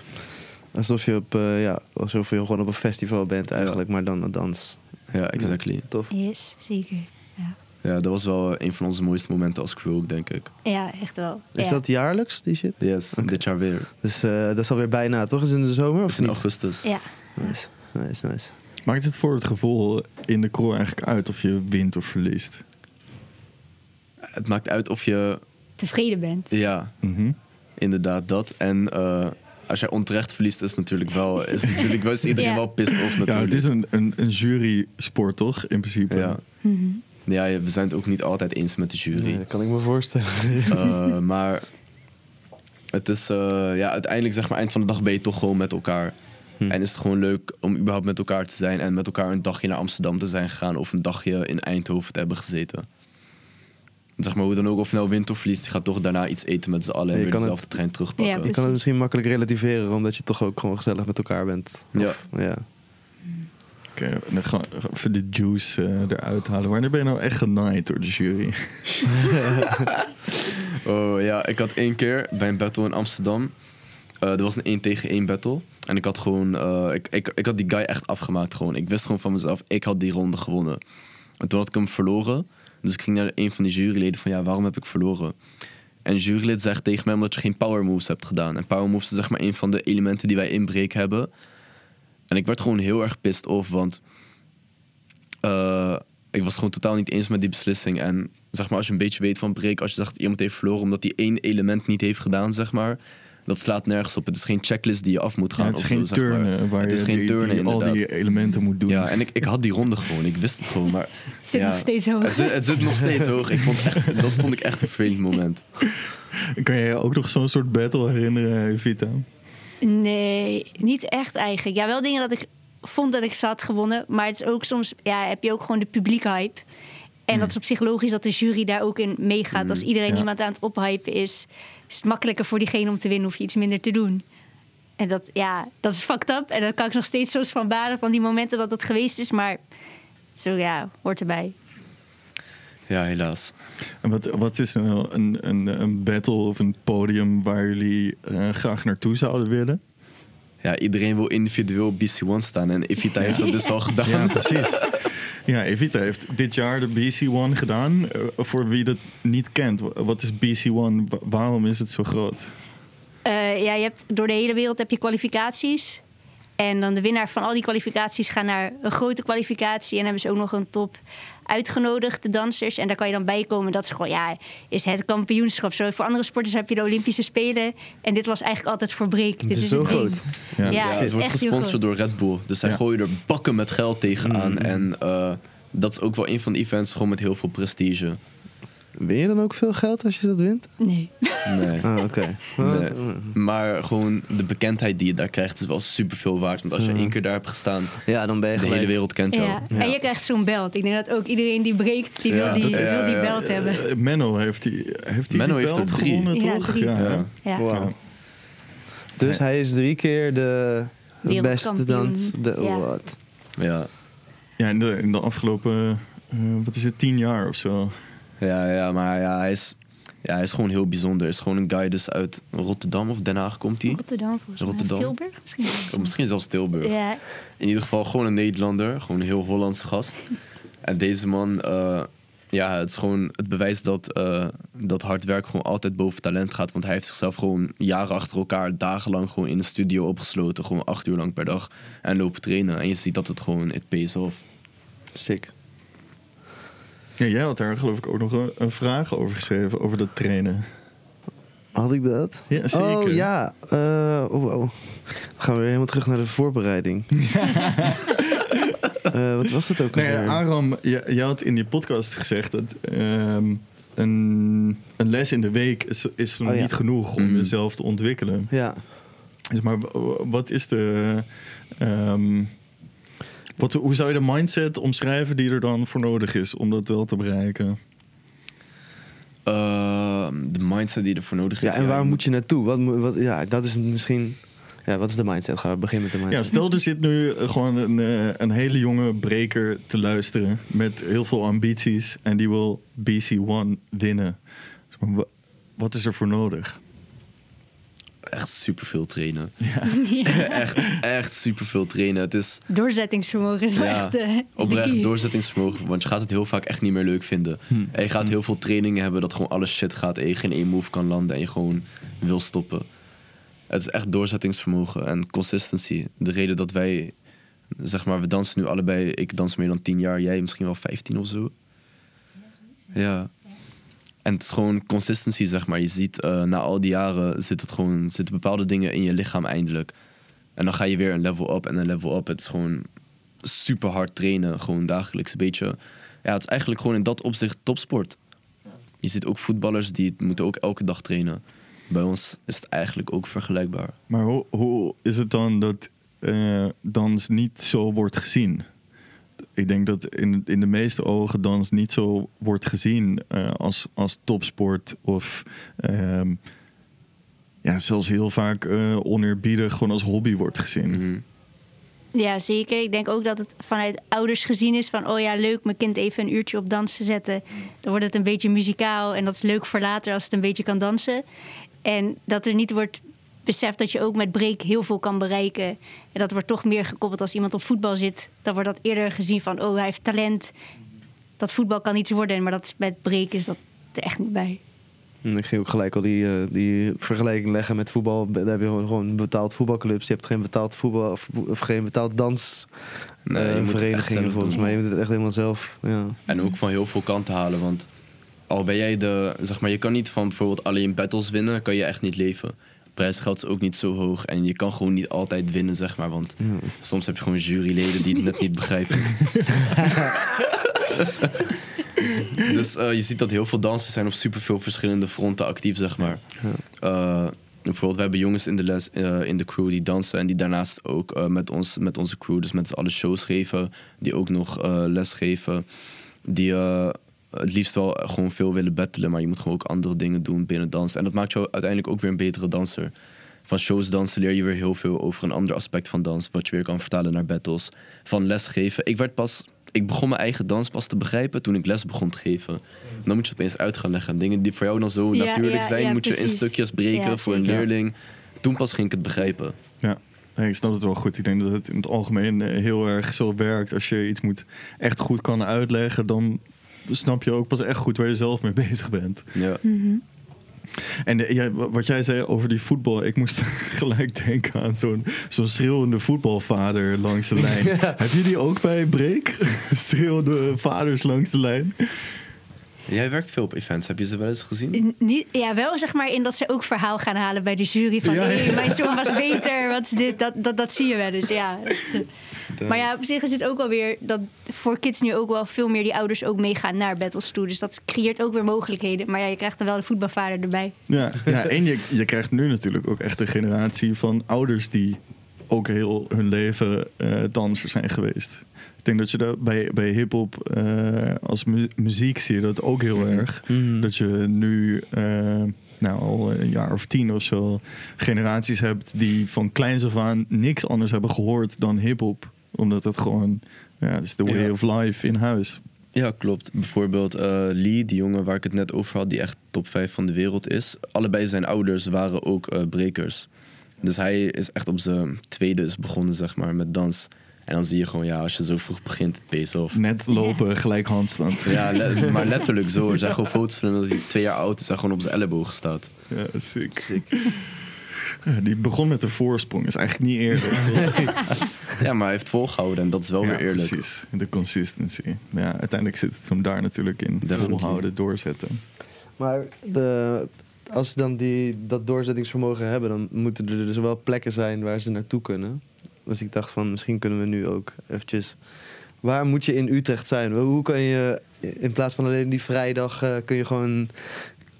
Alsof je, op, eh, ja, alsof je gewoon op een festival bent eigenlijk, maar dan een dans. Ja, exactly. Tof. Yes, zeker. Ja, Ja, dat was wel een van onze mooiste momenten als crew ook, denk ik. ja echt wel. Is ja. dat jaarlijks, die shit? Yes, Oké. dit jaar weer. Dus eh, dat is alweer bijna, toch? Is het in de zomer Het of is in niet? augustus. Ja, Nice, nice, nice. Maakt het voor het gevoel in de crew eigenlijk uit of je wint of verliest? Het maakt uit of je... tevreden bent. Ja, Mhm. inderdaad dat. En eh, als jij onterecht verliest, is het natuurlijk wel... Is natuurlijk wel is iedereen Ja. wel pissed off Ja, natuurlijk. het is een, een, een jury-sport toch, in principe? Ja. Mhm. Ja, ja, we zijn het ook niet altijd eens met de jury. Nee, dat kan ik me voorstellen. Eh, maar het is... eh, ja, uiteindelijk zeg maar eind van de dag ben je toch gewoon met elkaar. Hm. En is het gewoon leuk om überhaupt met elkaar te zijn... en met elkaar een dagje naar Amsterdam te zijn gegaan... of een dagje in Eindhoven te hebben gezeten. Zeg maar hoe dan ook, of je nou wint of verliest... je gaat toch daarna iets eten met z'n allen... en Je weer kan dezelfde trein terugpakken. Ja, Je kan het misschien makkelijk relativeren, omdat je toch ook gewoon gezellig met elkaar bent. Ja. Of- ja. Oké, dan gaan we even de juice eh, eruit halen. Wanneer ben je nou echt genaaid door de jury? Oh ja, ik had één keer bij een battle in Amsterdam. eh er was een 1 tegen 1 battle. En ik had gewoon, eh, ik, ik, ik had die guy echt afgemaakt gewoon. Ik wist gewoon van mezelf, ik had die ronde gewonnen. En toen had ik hem verloren. Dus ik ging naar een van die juryleden van, ja, waarom heb ik verloren? En jurylid zegt tegen mij omdat je geen power moves hebt gedaan. En power moves zeg maar een van de elementen die wij in break hebben. En ik werd gewoon heel erg pissed off, want eh, ik was gewoon totaal niet eens met die beslissing. En zeg maar, als je een beetje weet van break, als je zegt iemand heeft verloren omdat hij één element niet heeft gedaan, zeg maar. Dat slaat nergens op. Het is geen checklist die je af moet gaan. Ja, het is of geen zo, zeg maar. turnen waar het je is geen die- turnen, die al die elementen moet doen. Ja, en ik, ik had die ronde gewoon. Ik wist het gewoon, maar... Zit ja, nog steeds hoog. Het zit, het zit nog steeds hoog. Ik vond echt, dat vond ik echt een vervelend moment. Kan je je ook nog zo'n soort battle herinneren, Vita? Nee, niet echt eigenlijk. Ja, wel dingen dat ik vond dat ik ze had gewonnen. Maar het is ook soms, ja, heb je ook gewoon de publiek hype. En dat is op zich logisch dat de jury daar ook in meegaat. Als iedereen ja. iemand aan het ophypen is het makkelijker voor diegene om te winnen. Hoef je iets minder te doen. En dat, ja, dat is fucked up. En dat kan ik nog steeds zo van baden van die momenten dat het geweest is. Maar zo ja, hoort erbij. Ja, helaas. En wat, wat is nou een, een, een battle of een podium waar jullie eh, graag naartoe zouden willen? Ja, iedereen wil individueel BC1 staan. En Evita heeft dat dus al gedaan. Ja, precies. Ja, Evita heeft dit jaar de BC1 gedaan. Eh, voor wie dat niet kent, wa- wat is BC1? Wa- Waarom is het zo groot? Eh, ja, je hebt, door de hele wereld heb je kwalificaties. En dan de winnaar van al die kwalificaties gaan naar een grote kwalificatie. En hebben ze ook nog een top uitgenodigd, de dansers. En daar kan je dan bij komen. Dat is gewoon, ja, is het kampioenschap. Zo, voor andere sporters heb je de Olympische Spelen. En dit was eigenlijk altijd voor break. Het Dit is zo groot. Ja. Ja, Ja, het wordt gesponsord door Red Bull. Dus zij Ja. gooien er bakken met geld tegenaan. Mm. En eh, dat is ook wel een van de events gewoon met heel veel prestige. Win je dan ook veel geld als je dat wint? Nee. Nee. Ah, oké. Nee. Maar gewoon de bekendheid die je daar krijgt is wel superveel waard. Want als je één keer daar hebt gestaan, Ja, dan ben je de gelijk. hele wereld kent jou. Ja. Ja. En je krijgt zo'n belt. Ik denk dat ook iedereen die breekt, die Ja, wil die, dat- wil die ja, belt hebben. Eh, Menno heeft die, heeft die Menno die heeft er belt drie. gewonnen, Ja, toch? drie. Ja, Ja. Ja. Wow. Ja. Dus hij is drie keer de beste Wereldkampioen. dans. De, Ja. wat? Ja. Ja, in de, in de afgelopen, eh, wat is het, tien jaar of zo. Ja, ja, maar ja, hij is, ja, hij is gewoon heel bijzonder. Hij is gewoon een guy dus uit Rotterdam of Den Haag komt hij. Rotterdam volgens mij. Rotterdam. Tilburg misschien. Of misschien zelfs Tilburg. Ja, In ieder geval gewoon een Nederlander. Gewoon een heel Hollands gast. En deze man, eh, ja, het is gewoon het bewijs dat, eh, dat hard werk gewoon altijd boven talent gaat. Want hij heeft zichzelf gewoon jaren achter elkaar, dagenlang gewoon in de studio opgesloten. Gewoon acht uur lang per dag. En lopen trainen. En je ziet dat het gewoon, it pays off. Sick. Ja, jij had daar geloof ik ook nog een, een vraag over geschreven, over dat trainen. Had ik dat? Ja, zeker. Oh ja. Eh, oh, oh. Dan gaan we weer helemaal terug naar de voorbereiding. Eh, wat was dat ook Nee, alweer? Aram, je, je had in die podcast gezegd dat ehm, een, een les in de week is, is nog Oh, ja. niet genoeg om Mhm. jezelf te ontwikkelen. Ja. Dus maar wat is de... ehm, wat, hoe zou je de mindset omschrijven die er dan voor nodig is om dat wel te bereiken? Eh, de mindset die ervoor nodig is. ja, en waar moet je naartoe? Wat, moet- wat, ja, dat is misschien... Ja, wat is de mindset? Gaan we beginnen met de Ja, mindset. stel er zit nu eh, gewoon een, eh, een hele jonge breker te luisteren met heel veel ambities en die wil BC1 winnen. Dus Wat is er voor nodig? Echt superveel trainen. Ja. echt, echt superveel trainen. Het is Doorzettingsvermogen is wel Ja, echt oprecht key. doorzettingsvermogen. Want je gaat het heel vaak echt niet meer leuk vinden. En je gaat heel veel trainingen hebben dat gewoon alles shit gaat. En je geen één move kan landen en je gewoon wil stoppen. Het is echt doorzettingsvermogen en consistency. De reden dat wij, zeg maar, we dansen nu allebei. Ik dans meer dan 10 jaar, jij misschien wel 15 of zo. Ja. En het is gewoon consistency, zeg maar. Je ziet eh, na al die jaren zit het gewoon, zitten bepaalde dingen in je lichaam eindelijk. En dan ga je weer een level up en een level up. Het is gewoon super hard trainen, gewoon dagelijks. Een beetje, ja, het is eigenlijk gewoon in dat opzicht topsport. Je ziet ook voetballers die moeten ook elke dag trainen. Bij ons is het eigenlijk ook vergelijkbaar. Maar hoe, hoe is het dan dat eh, dans niet zo wordt gezien? Ik denk dat in, in de meeste ogen dans niet zo wordt gezien eh, als, als topsport of ehm, ja, zelfs heel vaak eh oneerbiedig gewoon als hobby wordt gezien. Mhm. Ja, zeker. Ik denk ook dat het vanuit ouders gezien is van... oh ja, leuk, mijn kind even een uurtje op dansen zetten. Dan wordt het een beetje muzikaal en dat is leuk voor later als het een beetje kan dansen. En dat er niet wordt beseft dat je ook met break heel veel kan bereiken. En dat wordt toch meer gekoppeld als iemand op voetbal zit. Dan wordt dat eerder gezien van, oh, hij heeft talent. Dat voetbal kan iets worden, maar dat met break is dat er echt niet bij. En Ik ging ook gelijk al die, eh, die vergelijking leggen met voetbal. Daar heb je gewoon, betaald voetbalclubs. Je hebt geen betaald voetbal of, of geen betaald dans. Nee, zelf volgens mij. Je moet het echt helemaal zelf. Ja. En ook van heel veel kanten halen. Want al ben jij de, zeg maar, je kan niet van bijvoorbeeld alleen battles winnen, kan je echt niet leven. Prijsgeld is ook niet zo hoog en je kan gewoon niet altijd winnen, zeg maar. Want Ja. soms heb je gewoon juryleden die het net niet begrijpen. dus eh, je ziet dat heel veel dansers zijn op superveel verschillende fronten actief, zeg maar. Eh, bijvoorbeeld, we hebben jongens in de, les, eh, in de crew die dansen en die daarnaast ook met, ons, met onze crew, dus met z'n allen shows geven, die ook nog les geven. Die het liefst wel gewoon veel willen battelen, maar je moet gewoon ook andere dingen doen binnen dansen. En dat maakt jou uiteindelijk ook weer een betere danser. Van shows dansen leer je weer heel veel over een ander aspect van dans, wat je weer kan vertalen naar battles. Van lesgeven. Ik werd pas, ik begon mijn eigen dans pas te begrijpen toen ik les begon te geven. Dan moet je het opeens uit gaan leggen. Dingen die voor jou dan zo Ja, natuurlijk ja, zijn, ja, moet je in stukjes breken Ja, voor een leerling. Toen pas ging ik het begrijpen. Ja. Nee, ik snap het wel goed. Ik denk dat het in het algemeen eh, heel erg zo werkt. Als je iets moet echt goed kan uitleggen, dan snap je ook pas echt goed waar je zelf mee bezig bent. Ja. En de- ja, wa- wat jij zei over die voetbal, ik moest gelijk denken aan zo'n zo'n schreeuwende voetbalvader langs de lijn. Heb je die ook bij Break? schreeuwende vaders langs de lijn? Jij werkt veel op events. Heb je ze wel eens gezien? Niet, ja, wel zeg maar in dat ze ook verhaal gaan halen bij de jury. Van Ja, ja. hey, mijn zoon was beter, wat is dit? Dat, dat, dat zie je wel eens, ja. Is, eh, maar ja, op zich is het ook wel weer dat voor kids nu ook wel veel meer die ouders ook meegaan naar battles toe. Dus dat creëert ook weer mogelijkheden. Maar ja, je krijgt dan wel de voetbalvader erbij. Ja, ja en je, je krijgt nu natuurlijk ook echt een generatie van ouders die ook heel hun leven eh danser zijn geweest. Ik denk dat je dat bij, bij hip-hop eh, als mu- muziek zie je dat ook heel erg. Dat je nu eh, nou, al een jaar of tien of zo generaties hebt die van kleins af aan niks anders hebben gehoord dan hip-hop. Omdat het gewoon, ja, is de way Ja. of life in huis. Ja, klopt. Bijvoorbeeld eh, Lee, die jongen waar ik het net over had, die echt top 5 van de wereld is. Allebei zijn ouders waren ook eh brekers. Dus hij is echt op zijn tweede is begonnen, zeg maar, met dans. En dan zie je gewoon, ja, als je zo vroeg begint, het off. Net lopen, gelijk handstand. Ja, le- maar letterlijk zo. Er zijn gewoon foto's van hem dat hij twee jaar oud is en gewoon op zijn elleboog staat. Ja, sick. Ja, die begon met de voorsprong. is eigenlijk niet eerlijk. toch? Ja, maar hij heeft volgehouden en dat is wel ja, weer eerlijk. precies. De consistency. Ja, uiteindelijk zit het hem daar natuurlijk in. Definitely. Volhouden, doorzetten. Maar de, als ze dan die, dat doorzettingsvermogen hebben, dan moeten er dus wel plekken zijn waar ze naartoe kunnen. Dus ik dacht van, misschien kunnen we nu ook eventjes... Waar moet je in Utrecht zijn? Hoe kan je, in plaats van alleen die vrijdag, eh, kun je gewoon...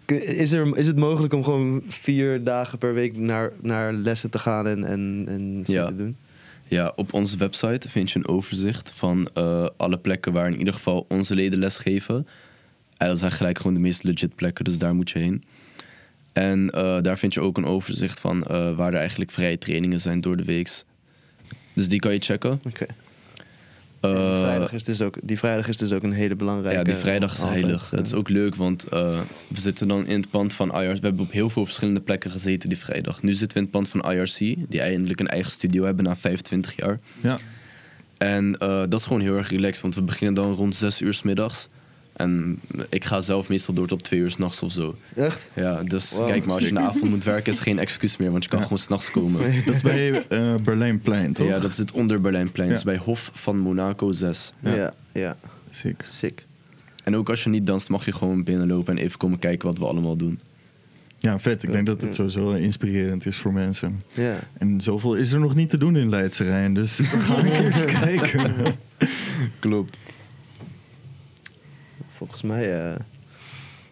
Is, er, is het mogelijk om gewoon vier dagen per week naar, naar lessen te gaan en, en, en Ja. te doen? Ja, op onze website vind je een overzicht van eh, alle plekken waar in ieder geval onze leden lesgeven. En dat zijn gelijk gewoon de meest legit plekken, dus daar moet je heen. En eh, daar vind je ook een overzicht van waar er eigenlijk vrije trainingen zijn door de weeks. Dus die kan je checken. Oké. En die, Eh, vrijdag is dus ook, die vrijdag is dus ook een hele belangrijke... ja, die vrijdag is altijd, heilig. Het is ook leuk, want eh, we zitten dan in het pand van IRC. We hebben op heel veel verschillende plekken gezeten die vrijdag. Nu zitten we in het pand van IRC, die eindelijk een eigen studio hebben na 25 jaar. Ja. En eh, dat is gewoon heel erg relaxed, want we beginnen dan rond 6 uur s middags. En ik ga zelf meestal door tot 2 uur s'nachts of zo. Echt? Ja, dus Wow, kijk maar, als je in de avond moet werken, is geen excuus meer, want je kan Ja. gewoon s'nachts komen. Dat is bij eh Berlijnplein, toch? Ja, dat zit onder Berlijnplein, Ja. dus bij Hof van Monaco 6. Ja. Ja, ja. Sick. Sick. En ook als je niet danst, mag je gewoon binnenlopen en even komen kijken wat we allemaal doen. Ja, vet. Ik denk dat het sowieso inspirerend is voor mensen. Ja. En zoveel is er nog niet te doen in Leidse Rijn, dus ga een keertje kijken. Klopt. Volgens mij eh,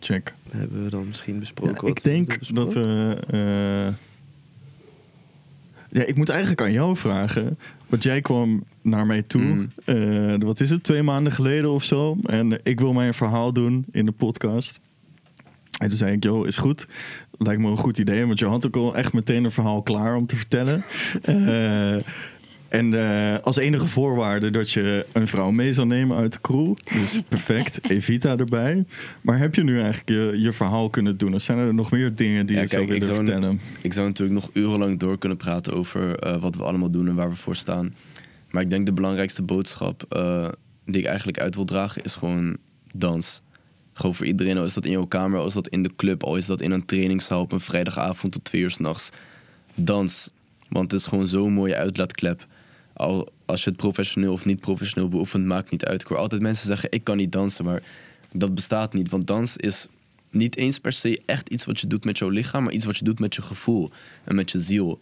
Check. hebben we dan misschien besproken. Ja, wat ik denk dat we. eh, ja, ik moet eigenlijk aan jou vragen. Want jij kwam naar mij toe. Mhm. eh, wat is het? Twee maanden geleden of zo. En ik wil mijn verhaal doen in de podcast. En toen zei ik, joh, is goed. Lijkt me een goed idee. Want je had ook al echt meteen een verhaal klaar om te vertellen. en eh, als enige voorwaarde dat je een vrouw mee zou nemen uit de crew. Dus perfect, Evita erbij. Maar heb je nu eigenlijk je, je verhaal kunnen doen? Of zijn er nog meer dingen die Ja, je zou ik willen zou, vertellen? ik zou natuurlijk nog urenlang door kunnen praten over eh, wat we allemaal doen en waar we voor staan. Maar ik denk de belangrijkste boodschap eh, die ik eigenlijk uit wil dragen is gewoon dans. Gewoon voor iedereen, al is dat in jouw kamer, al is dat in de club, al is dat in een trainingszaal op een vrijdagavond tot twee uur s'nachts. Dans. Want het is gewoon zo'n mooie uitlaatklep. Al als je het professioneel of niet professioneel beoefent, maakt niet uit. Ik hoor altijd mensen zeggen, ik kan niet dansen, maar dat bestaat niet. Want dans is niet eens per se echt iets wat je doet met jouw lichaam, maar iets wat je doet met je gevoel en met je ziel.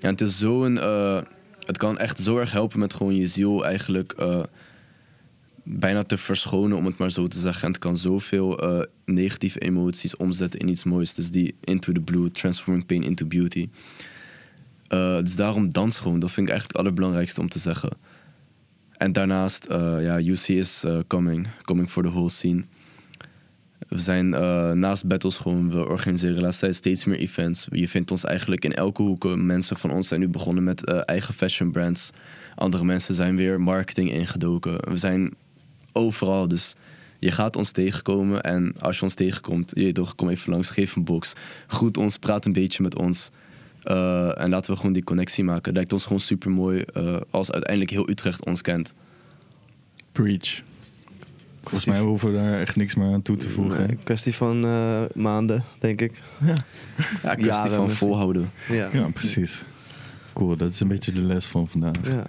Ja, het is zo'n. eh het kan echt zo erg helpen met gewoon je ziel eigenlijk eh, bijna te verschonen, om het maar zo te zeggen. En het kan zoveel eh, negatieve emoties omzetten in iets moois. Dus die Into the Blue, Transforming Pain into Beauty. Eh, dus daarom dans. Dat vind ik eigenlijk het allerbelangrijkste om te zeggen. En daarnaast, eh, ja, UC is eh, coming. Coming for the whole scene. We zijn naast battles gewoon, we organiseren de laatste tijd steeds meer events. Je vindt ons eigenlijk in elke hoek. Mensen van ons zijn nu begonnen met eigen fashion brands. Andere mensen zijn weer marketing ingedoken. We zijn overal, dus je gaat ons tegenkomen. En als je ons tegenkomt, je toch, kom even langs, geef een box. Groet ons, praat een beetje met ons. Eh, en laten we gewoon die connectie maken. Het lijkt ons gewoon super mooi als uiteindelijk heel Utrecht ons kent. Preach. Volgens mij hoeven we daar echt niks meer aan toe te voegen. Nee, kwestie van eh, maanden, denk ik. Ja, ja kwestie Jaren van misschien. volhouden. Ja, ja precies. Cool, dat is een beetje de les van vandaag. ja.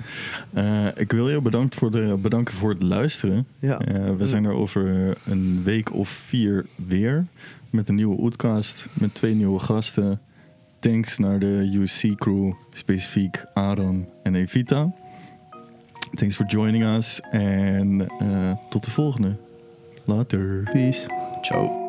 Eh, ik wil je bedankt voor de, bedanken voor het luisteren. ja. Eh, we zijn er over een week of vier weer met een nieuwe Oetcast met twee nieuwe gasten. Thanks naar de UC crew, specifiek Aaron en Evita. Thanks for joining us en eh, tot de volgende. Later. Peace. Ciao.